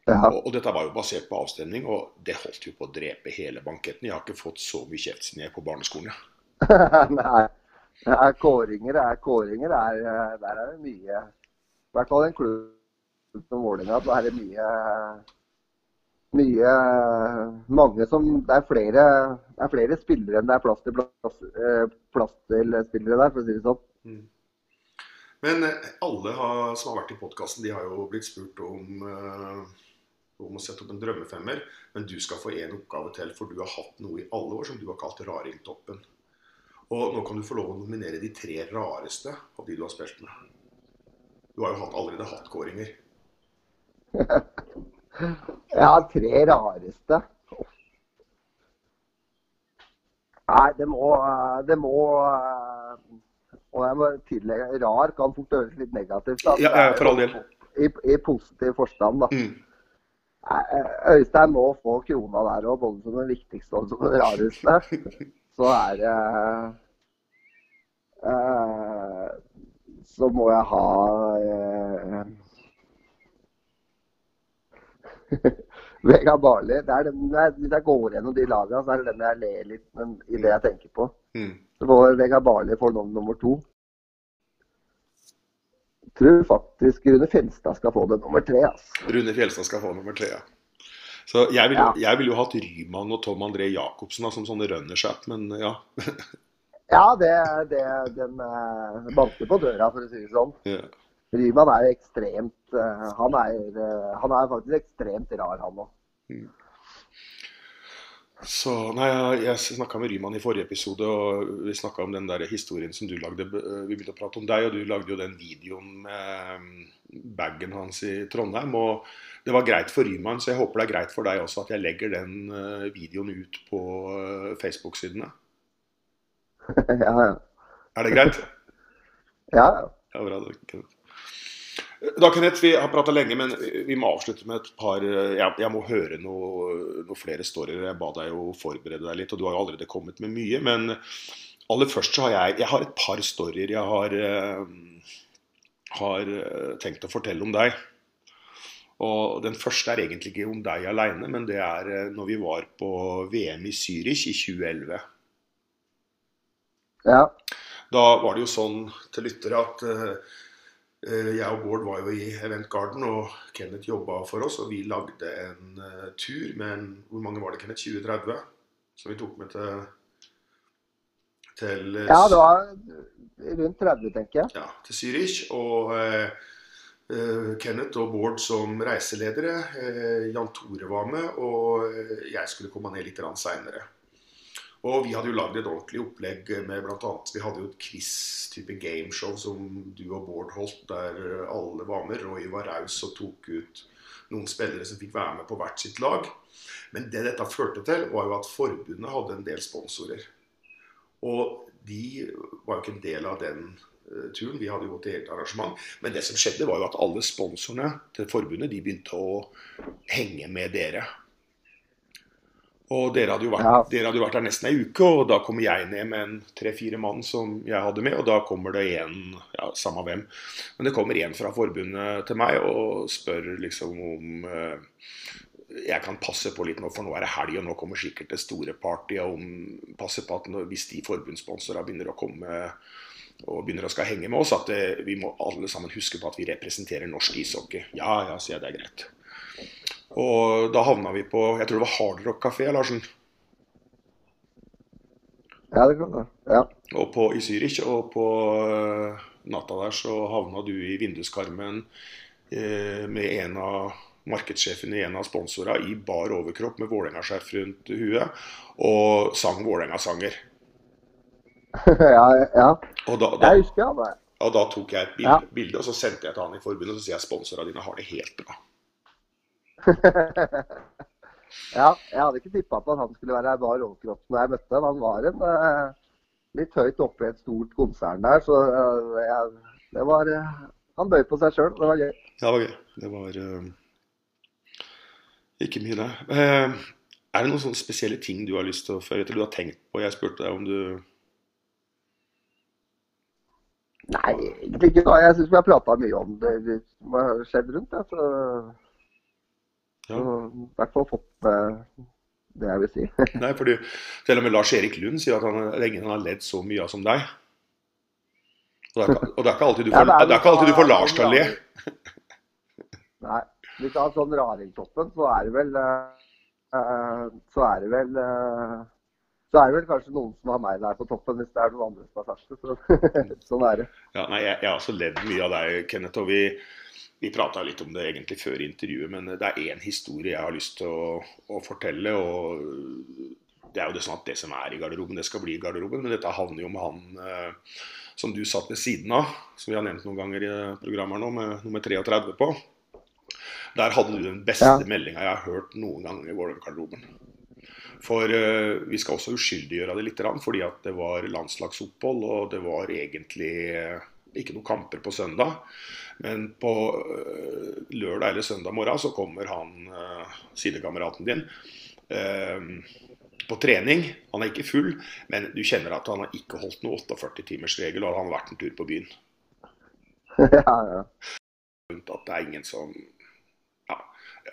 Ja. Og, og dette var jo basert på avstemning, og det holdt jo på å drepe hele banketten. Jeg har ikke fått så mye kjeft siden jeg er på barneskolen. Nei. Det er kåringer, det er kåringer. Er, eh, der er det mye I hvert fall en klubb som Vålerenga, så er det mye mye mange som Det er flere, det er flere spillere enn det er plass til, plass, eh, plass til spillere der, for å si det sånn. Men eh, alle har, som har vært i podkasten, de har jo blitt spurt om, eh, om å sette opp en drømmefemmer. Men du skal få én oppgave til, for du har hatt noe i alle år som du har kalt Raringtoppen. Og nå kan du få lov å nominere de tre rareste av de du har spilt med. Du har jo hatt, allerede hatt kåringer. Ja, tre rareste. Nei, det må Det må Og jeg må tillegge rar kan fort høres litt negativt ut. Ja, ja, for all del. I, I positiv forstand, da. Mm. Nei, Øystein må få krona der òg, både som den viktigste og som den rareste. Så er det eh, Så må jeg ha eh, Vegard Barli. Det er den, er- hvis jeg går gjennom de lagene, så er det den jeg ler litt men, i det jeg tenker på. Mm. Så må Vegard Barli få navn nummer to. Jeg tror faktisk Rune Fjelstad skal få det nummer tre. Altså. Rune Fjelstad skal få nummer tre. Ja. Så jeg ville Ja. vil jo hatt Ryman og Tom André Jacobsen da, som sånne runners-up, men ja. Ja, det, det, den eh, banker på døra, for å si det sånn. ja. Ryman er jo ekstremt eh, han, er, eh, han er faktisk ekstremt rar, han òg. Så, nei, jeg, snakka med Ryman i forrige episode, og vi snakka om den der historien som du lagde. Vi begynte å prate om deg, og du lagde jo den videoen med mm, bagen hans i Trondheim. og Det var greit for Ryman, så jeg håper det er greit for deg også at jeg legger den eh, videoen ut på eh, Facebook-sidene. ja, ja. Er det greit? ja, ja. Ja, bra, da, Kenneth. Da, Kenneth, vi har prata lenge, men vi må avslutte med et par Jeg, jeg må høre noen noe flere storyer. Jeg ba deg jo forberede deg litt, og du har jo allerede kommet med mye. Men aller først så har jeg Jeg har et par storyer jeg har, eh, har eh, tenkt å fortelle om deg. Og Den første er egentlig ikke om deg aleine, men det er eh, når vi var på VM i Zürich i 2011. ja. Da var det jo sånn til lyttere at eh, eh, jeg og Bård var jo i Event Garden, og Kenneth jobba for oss. Og vi lagde en eh, tur med en Hvor mange var det, Kenneth? 20-30? Som vi tok med til, til eh, ja, det var rundt 30, tenker jeg. ja, til Zürich. Og uh, eh, Kenneth og Bård som reiseledere. Uh, Jan Tore var med, og eh, jeg skulle komme ned litt seinere. Og vi hadde jo lagd et ordentlig opplegg med bl.a. Vi hadde jo et quiz-type gameshow som du og Bård holdt, der alle var med. Roy var raus og tok ut noen spillere som fikk være med på hvert sitt lag. Men det dette førte til, var jo at forbundet hadde en del sponsorer. Og de var jo ikke en del av den eh, turen. Vi hadde jo i eget arrangement. Men det som skjedde, var jo at alle sponsorene til forbundet de begynte å henge med dere. Og dere hadde vært, Ja. dere hadde jo vært der nesten ei uke, og da kommer jeg ned med en tre-fire mann som jeg hadde med, og da kommer det en, ja, samme hvem, men det kommer en fra forbundet til meg og spør liksom om eh, jeg kan passe på litt nå, for nå er det helg, og nå kommer sikkert det store partyet. Om passe på at når, hvis de forbundssponsorene begynner å komme og begynner å skal henge med oss, at det, vi må alle sammen huske på at vi representerer norsk ishockey. Ja, ja, sier jeg, det er greit. Og da havna vi på Jeg tror det var Hard Rock kafé, Larsen. Ja, det kan det. Ja. Og på, i Zürich. Og på eh, natta der så havna du i vinduskarmen eh, med en av markedssjefen i en av sponsorene i bar overkropp med Vålerenga-skjerf rundt huet, og sang Vålerenga-sanger. ja, ja. Da, da, Jeg husker det. og da tok jeg et bilde, Ja. og så sendte jeg til han i forbundet og så sier jeg sponsorene dine har det helt bra. ja, jeg hadde ikke tippa på at han skulle være bar overkropp når jeg møtte ham. Han var en uh, litt høyt oppe i et stort konsern der, så uh, jeg, det var uh, Han bøy på seg sjøl. Det var gøy. Ja, det var gøy. Det var ikke mye, det. Er det noen sånne spesielle ting du har lyst til å føre til? Du har tenkt på? Jeg spurte deg om du Nei, egentlig ikke. Jeg syns vi har prata mye om det det som har skjedd rundt. Ja, så, Ja. så i hvert fall fått med det jeg vil si. Nei, fordi til og med Lars Erik Lund sier at han, han har ledd så mye av som deg. Og det er ikke, og det er ikke alltid du Ja, får, er alltid du får Lars til å le. Nei. Hvis du har sånn raringtoppen, så er det vel eh, Så er det vel eh, Så er det vel kanskje noen som har meg der på toppen, hvis det er noen andre som har sagt det. Så, sånn er det. Ja, nei, jeg, jeg har også ledd mye av deg, Kenneth. og vi vi prata litt om det egentlig før intervjuet, men det er én historie jeg har lyst til å, å fortelle. og Det er jo det sånn at det som er i garderoben, det skal bli i garderoben. Men dette havner jo med han eh, som du satt ved siden av, som vi har nevnt noen ganger i programmet nå, med nummer 33 på. Der hadde du den beste Ja. meldinga jeg har hørt noen gang i Vålerenga-garderoben. For eh, vi skal også uskyldiggjøre det litt, fordi at det var landslagsopphold, og det var egentlig eh, ikke noen kamper på søndag. Men på eh, lørdag eller søndag morgen så kommer han eh, sidekameraten din eh, på trening. Han er ikke full, men du kjenner at han har ikke holdt noe 48-timersregel, og han har vært en tur på byen. ja, ja. At det er ingen som ja,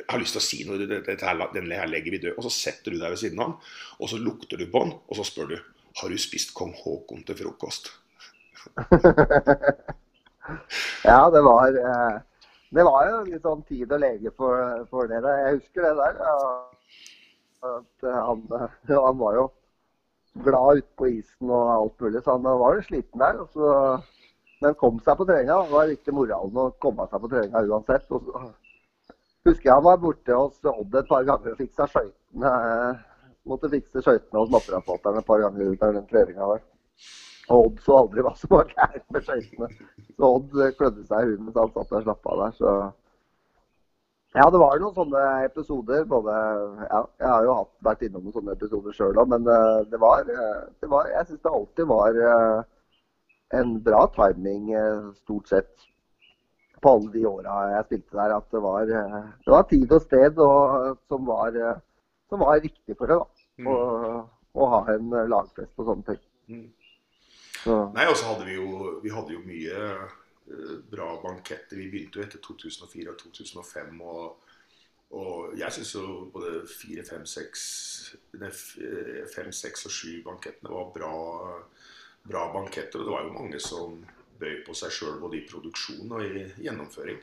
har lyst til å si noe, det- dette her, denne her legger vi død. Og så setter du deg ved siden av han, og så lukter du på han, og så spør du har du spist kong Haakon til frokost. ja, det var eh, det var jo litt sånn tid og lege for, for dere. Jeg husker det der. At han, han var jo glad ute på isen og alt mulig, så han var jo sliten der. Så, men kom seg på treninga. Det var viktig moralen å komme seg på treninga uansett. Og så husker jeg han var borte hos Odd et par ganger og fiksa skøytene. Måtte fikse skøytene hos matterapporteren et par ganger av den treninga der. Og Odd så aldri hva som var gærent med skøytene. Så Odd klødde seg i huden mens han satt der og slappa av der. Så ja, det var noen sånne episoder. Både, ja, jeg har jo hatt, vært innom noen sånne episoder sjøl òg, men uh, det var, uh, det var Jeg syns det alltid var en bra timing, stort sett, på alle de åra jeg spilte der. At det var, det var tid og sted og, som, var, som var riktig for det. da. Mm. Å, å ha en lagfest og sånne ting. Mm. Nei, og så hadde vi jo, vi hadde jo mye uh, bra banketter. Vi begynte jo etter 2004 og 2005. og, og jeg syns jo både 4, 5, 6, 5, 6 og 7 bankettene var bra, bra banketter. Og det var jo mange som bøy på seg sjøl både i produksjon og i gjennomføring.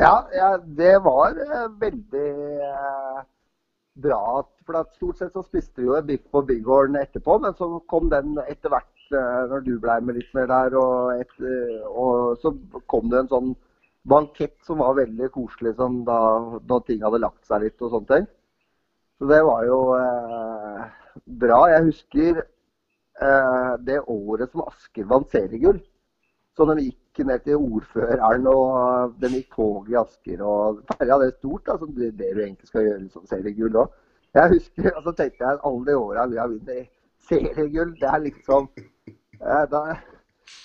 Ja, ja det var uh, veldig bra. For stort sett så spiste vi jo biff på Bighorn etterpå, men så kom den etter hvert eh, når du ble med litt mer der. Og, et, eh, og så kom det en sånn bankett som var veldig koselig sånn, da, da, ting hadde lagt seg litt og sånne ting. Så det var jo eh, bra. Jeg husker eh, det året som Asker vant seriegull. Så de gikk ned til ordføreren, og de gikk tog i Asker. og Ferja det er stort, altså, det, det du egentlig skal gjøre som seriegull òg. Jeg husker, og så tenkte jeg alle de åra vi har vunnet seriegull, det er liksom da,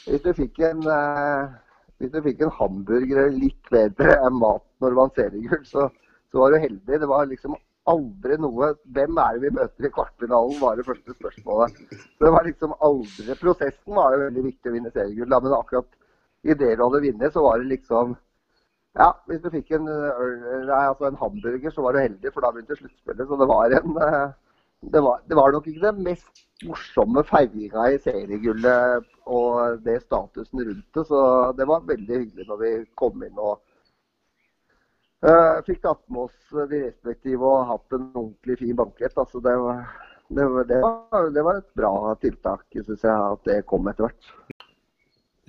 Hvis du fikk en eh, hvis du fikk en hamburger litt bedre enn mat når du vant seriegull, så, så var du heldig. Det var liksom aldri noe Hvem er det vi møter i kvartfinalen, var det første spørsmålet. Så det var liksom aldri Prosessen var jo veldig viktig å vinne seriegull, men akkurat idet du hadde vunnet, så var det liksom Ja, hvis du fikk en, nei, altså en hamburger, så var du heldig, for da begynte sluttspillet. Så det var en det var, det var, nok ikke det mest morsomme feiringa i seriegullet og det statusen rundt det. Så det var veldig hyggelig når vi kom inn og Uh, fikk tatt med oss de respektive og hatt en ordentlig fin bankett. Altså det, var, det, det, var, det, var, et bra tiltak, syns jeg, at det kom etter hvert.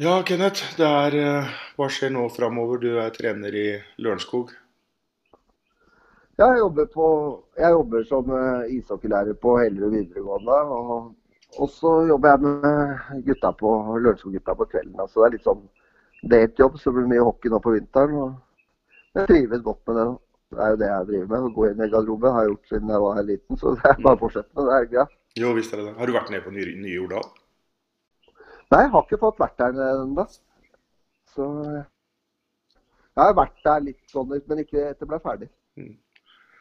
Ja, Kenneth. Er, uh, hva skjer nå framover? Du er trener i Lørenskog. Ja, jeg jobber, på, jeg jobber som ishockeylærer på Hellerud videregående. Og, og, så jobber jeg med gutta på Lørenskog-gutta på kvelden. Altså, det er litt sånn date-jobb, så det blir mye hockey nå på vinteren. Og, jeg trives godt med det. Det er jo det jeg driver med. Å gå inn i garderoben har jeg gjort siden jeg var her liten. Så det er bare å fortsette med det. er greit. Jo, visst er det det. Har du vært nede på Nye, nye Jordal? Nei, jeg har ikke fått vært der ennå. Så jeg har vært der litt sånn, men ikke etter jeg ble ferdig. Mm.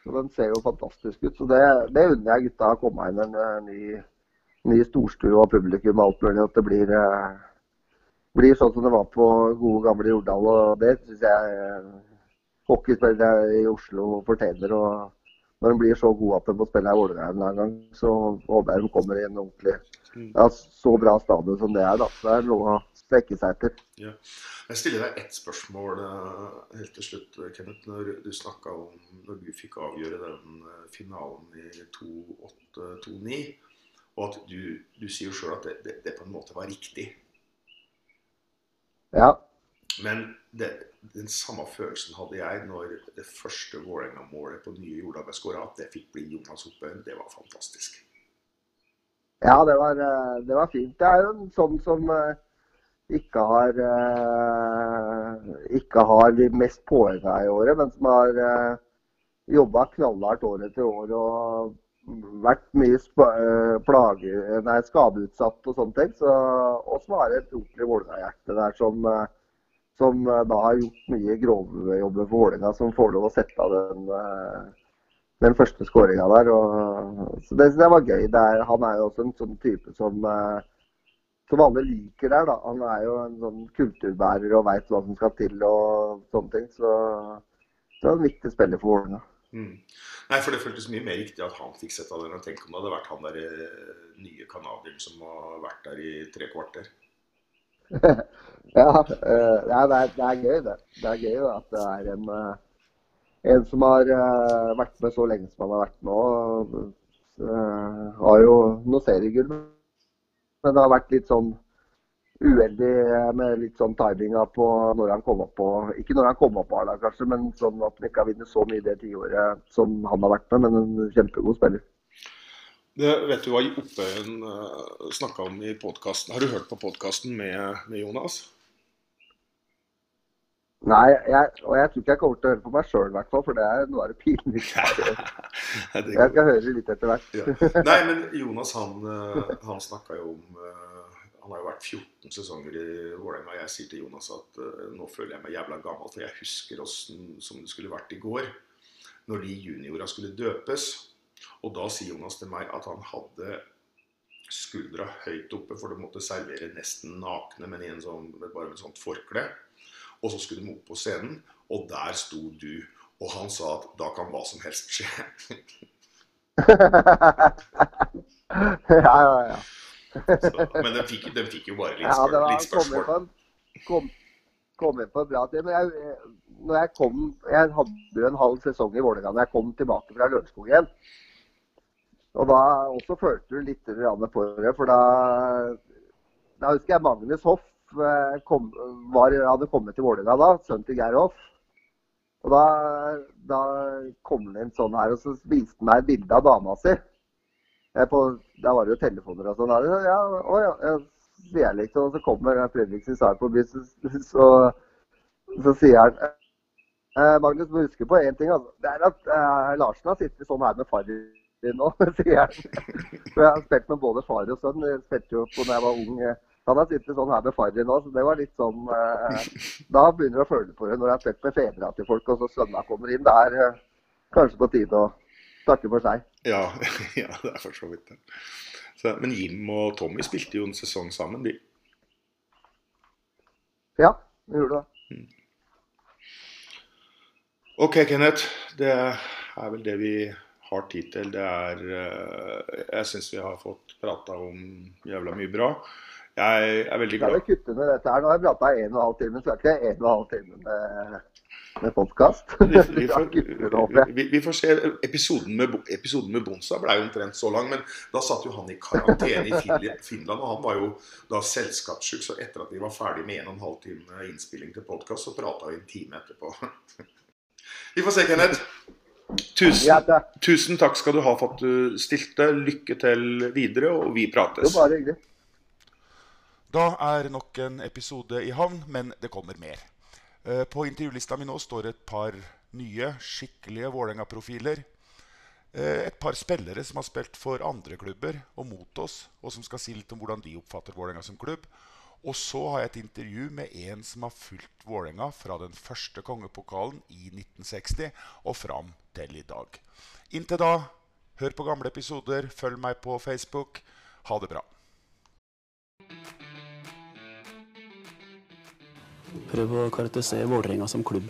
Så Den ser jo fantastisk ut. Så det, det unner jeg gutta å komme inn en ny, ny storstue og publikum alt mulig. At det blir, eh, blir sånn som det var på gode, gamle Jordal. Og det syns jeg hockeyspillere i Oslo fortjener. og Når de blir så gode at de må spille i Vålerenga en gang, så håper jeg de kommer i en ordentlig mm. ja, så bra stadion som det er. da. Så det er noe å strekke seg etter. Ja. Jeg stiller deg ett spørsmål eh, helt til slutt, Kenneth. Når du snakka om når du fikk avgjøre den eh, finalen i 2-8-2-9, og at du, du sier sjøl at det, det, det, på en måte var riktig. Ja. Men det, den samme følelsen hadde jeg når det første Vålerenga-målet på nye Jordal skåra. At det fikk bli Jonas Oppøyen, det var fantastisk. Ja, det var, eh, det var, fint. Det er jo en sånn som eh, ikke har eh, ikke har de mest poenga i året, men som har jobba knallhardt år etter år og vært mye plage, nei, skadeutsatt og sånne ting. Så, og som har et ordentlig Vålerenga-hjerte der som som eh, da har gjort mye grovjobber for Vålerenga, som får lov å sette av den, eh, den første skåringa der. Og, så det, det var gøy. Det er, han er jo også en sånn type som, eh, som alle liker der. da. Han er jo en sånn kulturbærer og veit hva som skal til og sånne ting. Så det var en viktig spiller for Vålerenga. Mm. Nei, for Det føltes mye mer riktig at han fikk sett av den. Tenk om det hadde vært han der nye canadieren som har vært der i tre kvarter. ja, uh, ja det, er, det, er, gøy, det. Det er gøy at det er en, uh, en som har uh, vært med så lenge som han har vært nå. har jo noe seriegull, men det har vært litt sånn uheldig med litt sånn timinga på når han kom opp på Ikke når han kom opp på A-lag, kanskje, men sånn at han ikke har vunnet så mye det tiåret som han har vært med. Men en kjempegod spiller. Det vet du hva Oppøyen uh, snakka om i podkasten. Har du hørt på podkasten med, med, Jonas? Nei, jeg, og jeg tror ikke jeg kommer til å høre på meg sjøl, i hvert fall. For det er noe av det pinligste. jeg skal høre litt etter hvert. ja. Nei, men Jonas han, uh, han snakka jo om uh, Han har jo vært 14 sesonger i Vålerenga. Jeg sier til Jonas at nå føler jeg meg jævla gammel, for jeg husker åssen som det skulle vært i går. Når de juniora skulle døpes. Og da sier Jonas til meg at han hadde skuldra høyt oppe, for det måtte servere nesten nakne, men i en sånn, bare med et sånt forkle. Og så skulle de opp på scenen, og der sto du. Og han sa at da kan hva som helst skje. ja, ja, ja. så, men den fikk, den fikk, jo bare litt, spør, ja, litt spørsmål. Kom, kom inn på en bra tid. Men jeg, når jeg kom Jeg hadde jo en halv sesong i Vålerenga da jeg kom tilbake fra Lørenskog igjen. Og da også følte du litt på det, for da, da husker jeg Magnus Hoff eh, kom, var, hadde kommet til Vålerenga da, sønnen til Geir Hoff. Og da, da kom det inn sånn her, og så viste han meg et bilde av dama si. På, da var det jo telefoner og sånn. Ja, ja, sier jeg liksom, og så kommer Fredriksen Sar forbi, så, så, så sier han eh, Magnus må huske på én ting. Altså. Det er at eh, Larsen har sittet sånn her med Farry nå, sier han. For jeg har spilt med både far og sønn. Jeg spilte jo på da jeg var ung. Han har sittet sånn her med Farry nå, så det var litt sånn eh, Da begynner du å føle på det når jeg har spilt med fedra til folk, og så sønna kommer inn. Det er eh, kanskje på tide å takke for seg. Ja, ja det er for så vidt det. Så, men Jim og Tommy spilte jo en sesong sammen, de. Ja, vi gjorde det. Mm. OK, Kenneth. Det er vel det vi har tid til. Det er eh, Jeg syns vi har fått prata om jævla mye bra. Jeg er veldig glad. Jeg vil kutte ned dette her. Nå har jeg prata en og en halv time, så er ikke en og en halv time med med podkast. Vi, vi, vi, vi, får se. Episoden med, episoden med Bonsa ble jo omtrent så lang, men da satt jo han i karantene i Finland. Og han var jo da selskapssjuk, så etter at vi var ferdig med en og en halv time innspilling til podkast, så prata vi en time etterpå. Vi får se, Kenneth. Tusen, tusen, takk skal du ha for at du stilte. Lykke til videre, og vi prates. Jo, bare hyggelig. Da er nok en episode i havn, men det kommer mer. Eh, på intervjulista mi nå står et par nye, skikkelige Vålerenga-profiler. Eh, et par spillere som har spilt for andre klubber og mot oss, og som skal si litt om hvordan de oppfatter Vålerenga som klubb. Og så har jeg et intervju med en som har fulgt Vålerenga fra den første kongepokalen i 1960 og fram til i dag. Inntil da, hør på gamle episoder, følg meg på Facebook. Ha det bra. Prøv å karakterisere Vålerenga som klubb.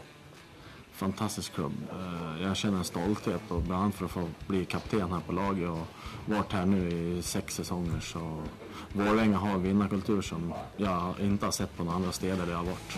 Fantastisk klubb. Eh, jeg kjenner en stolthet og bland for å bli kapten her på laget og vært her nå i seks sesonger. Så Vålerenga har en vinnerkultur som jeg ikke har sett på noen andre steder det har vært.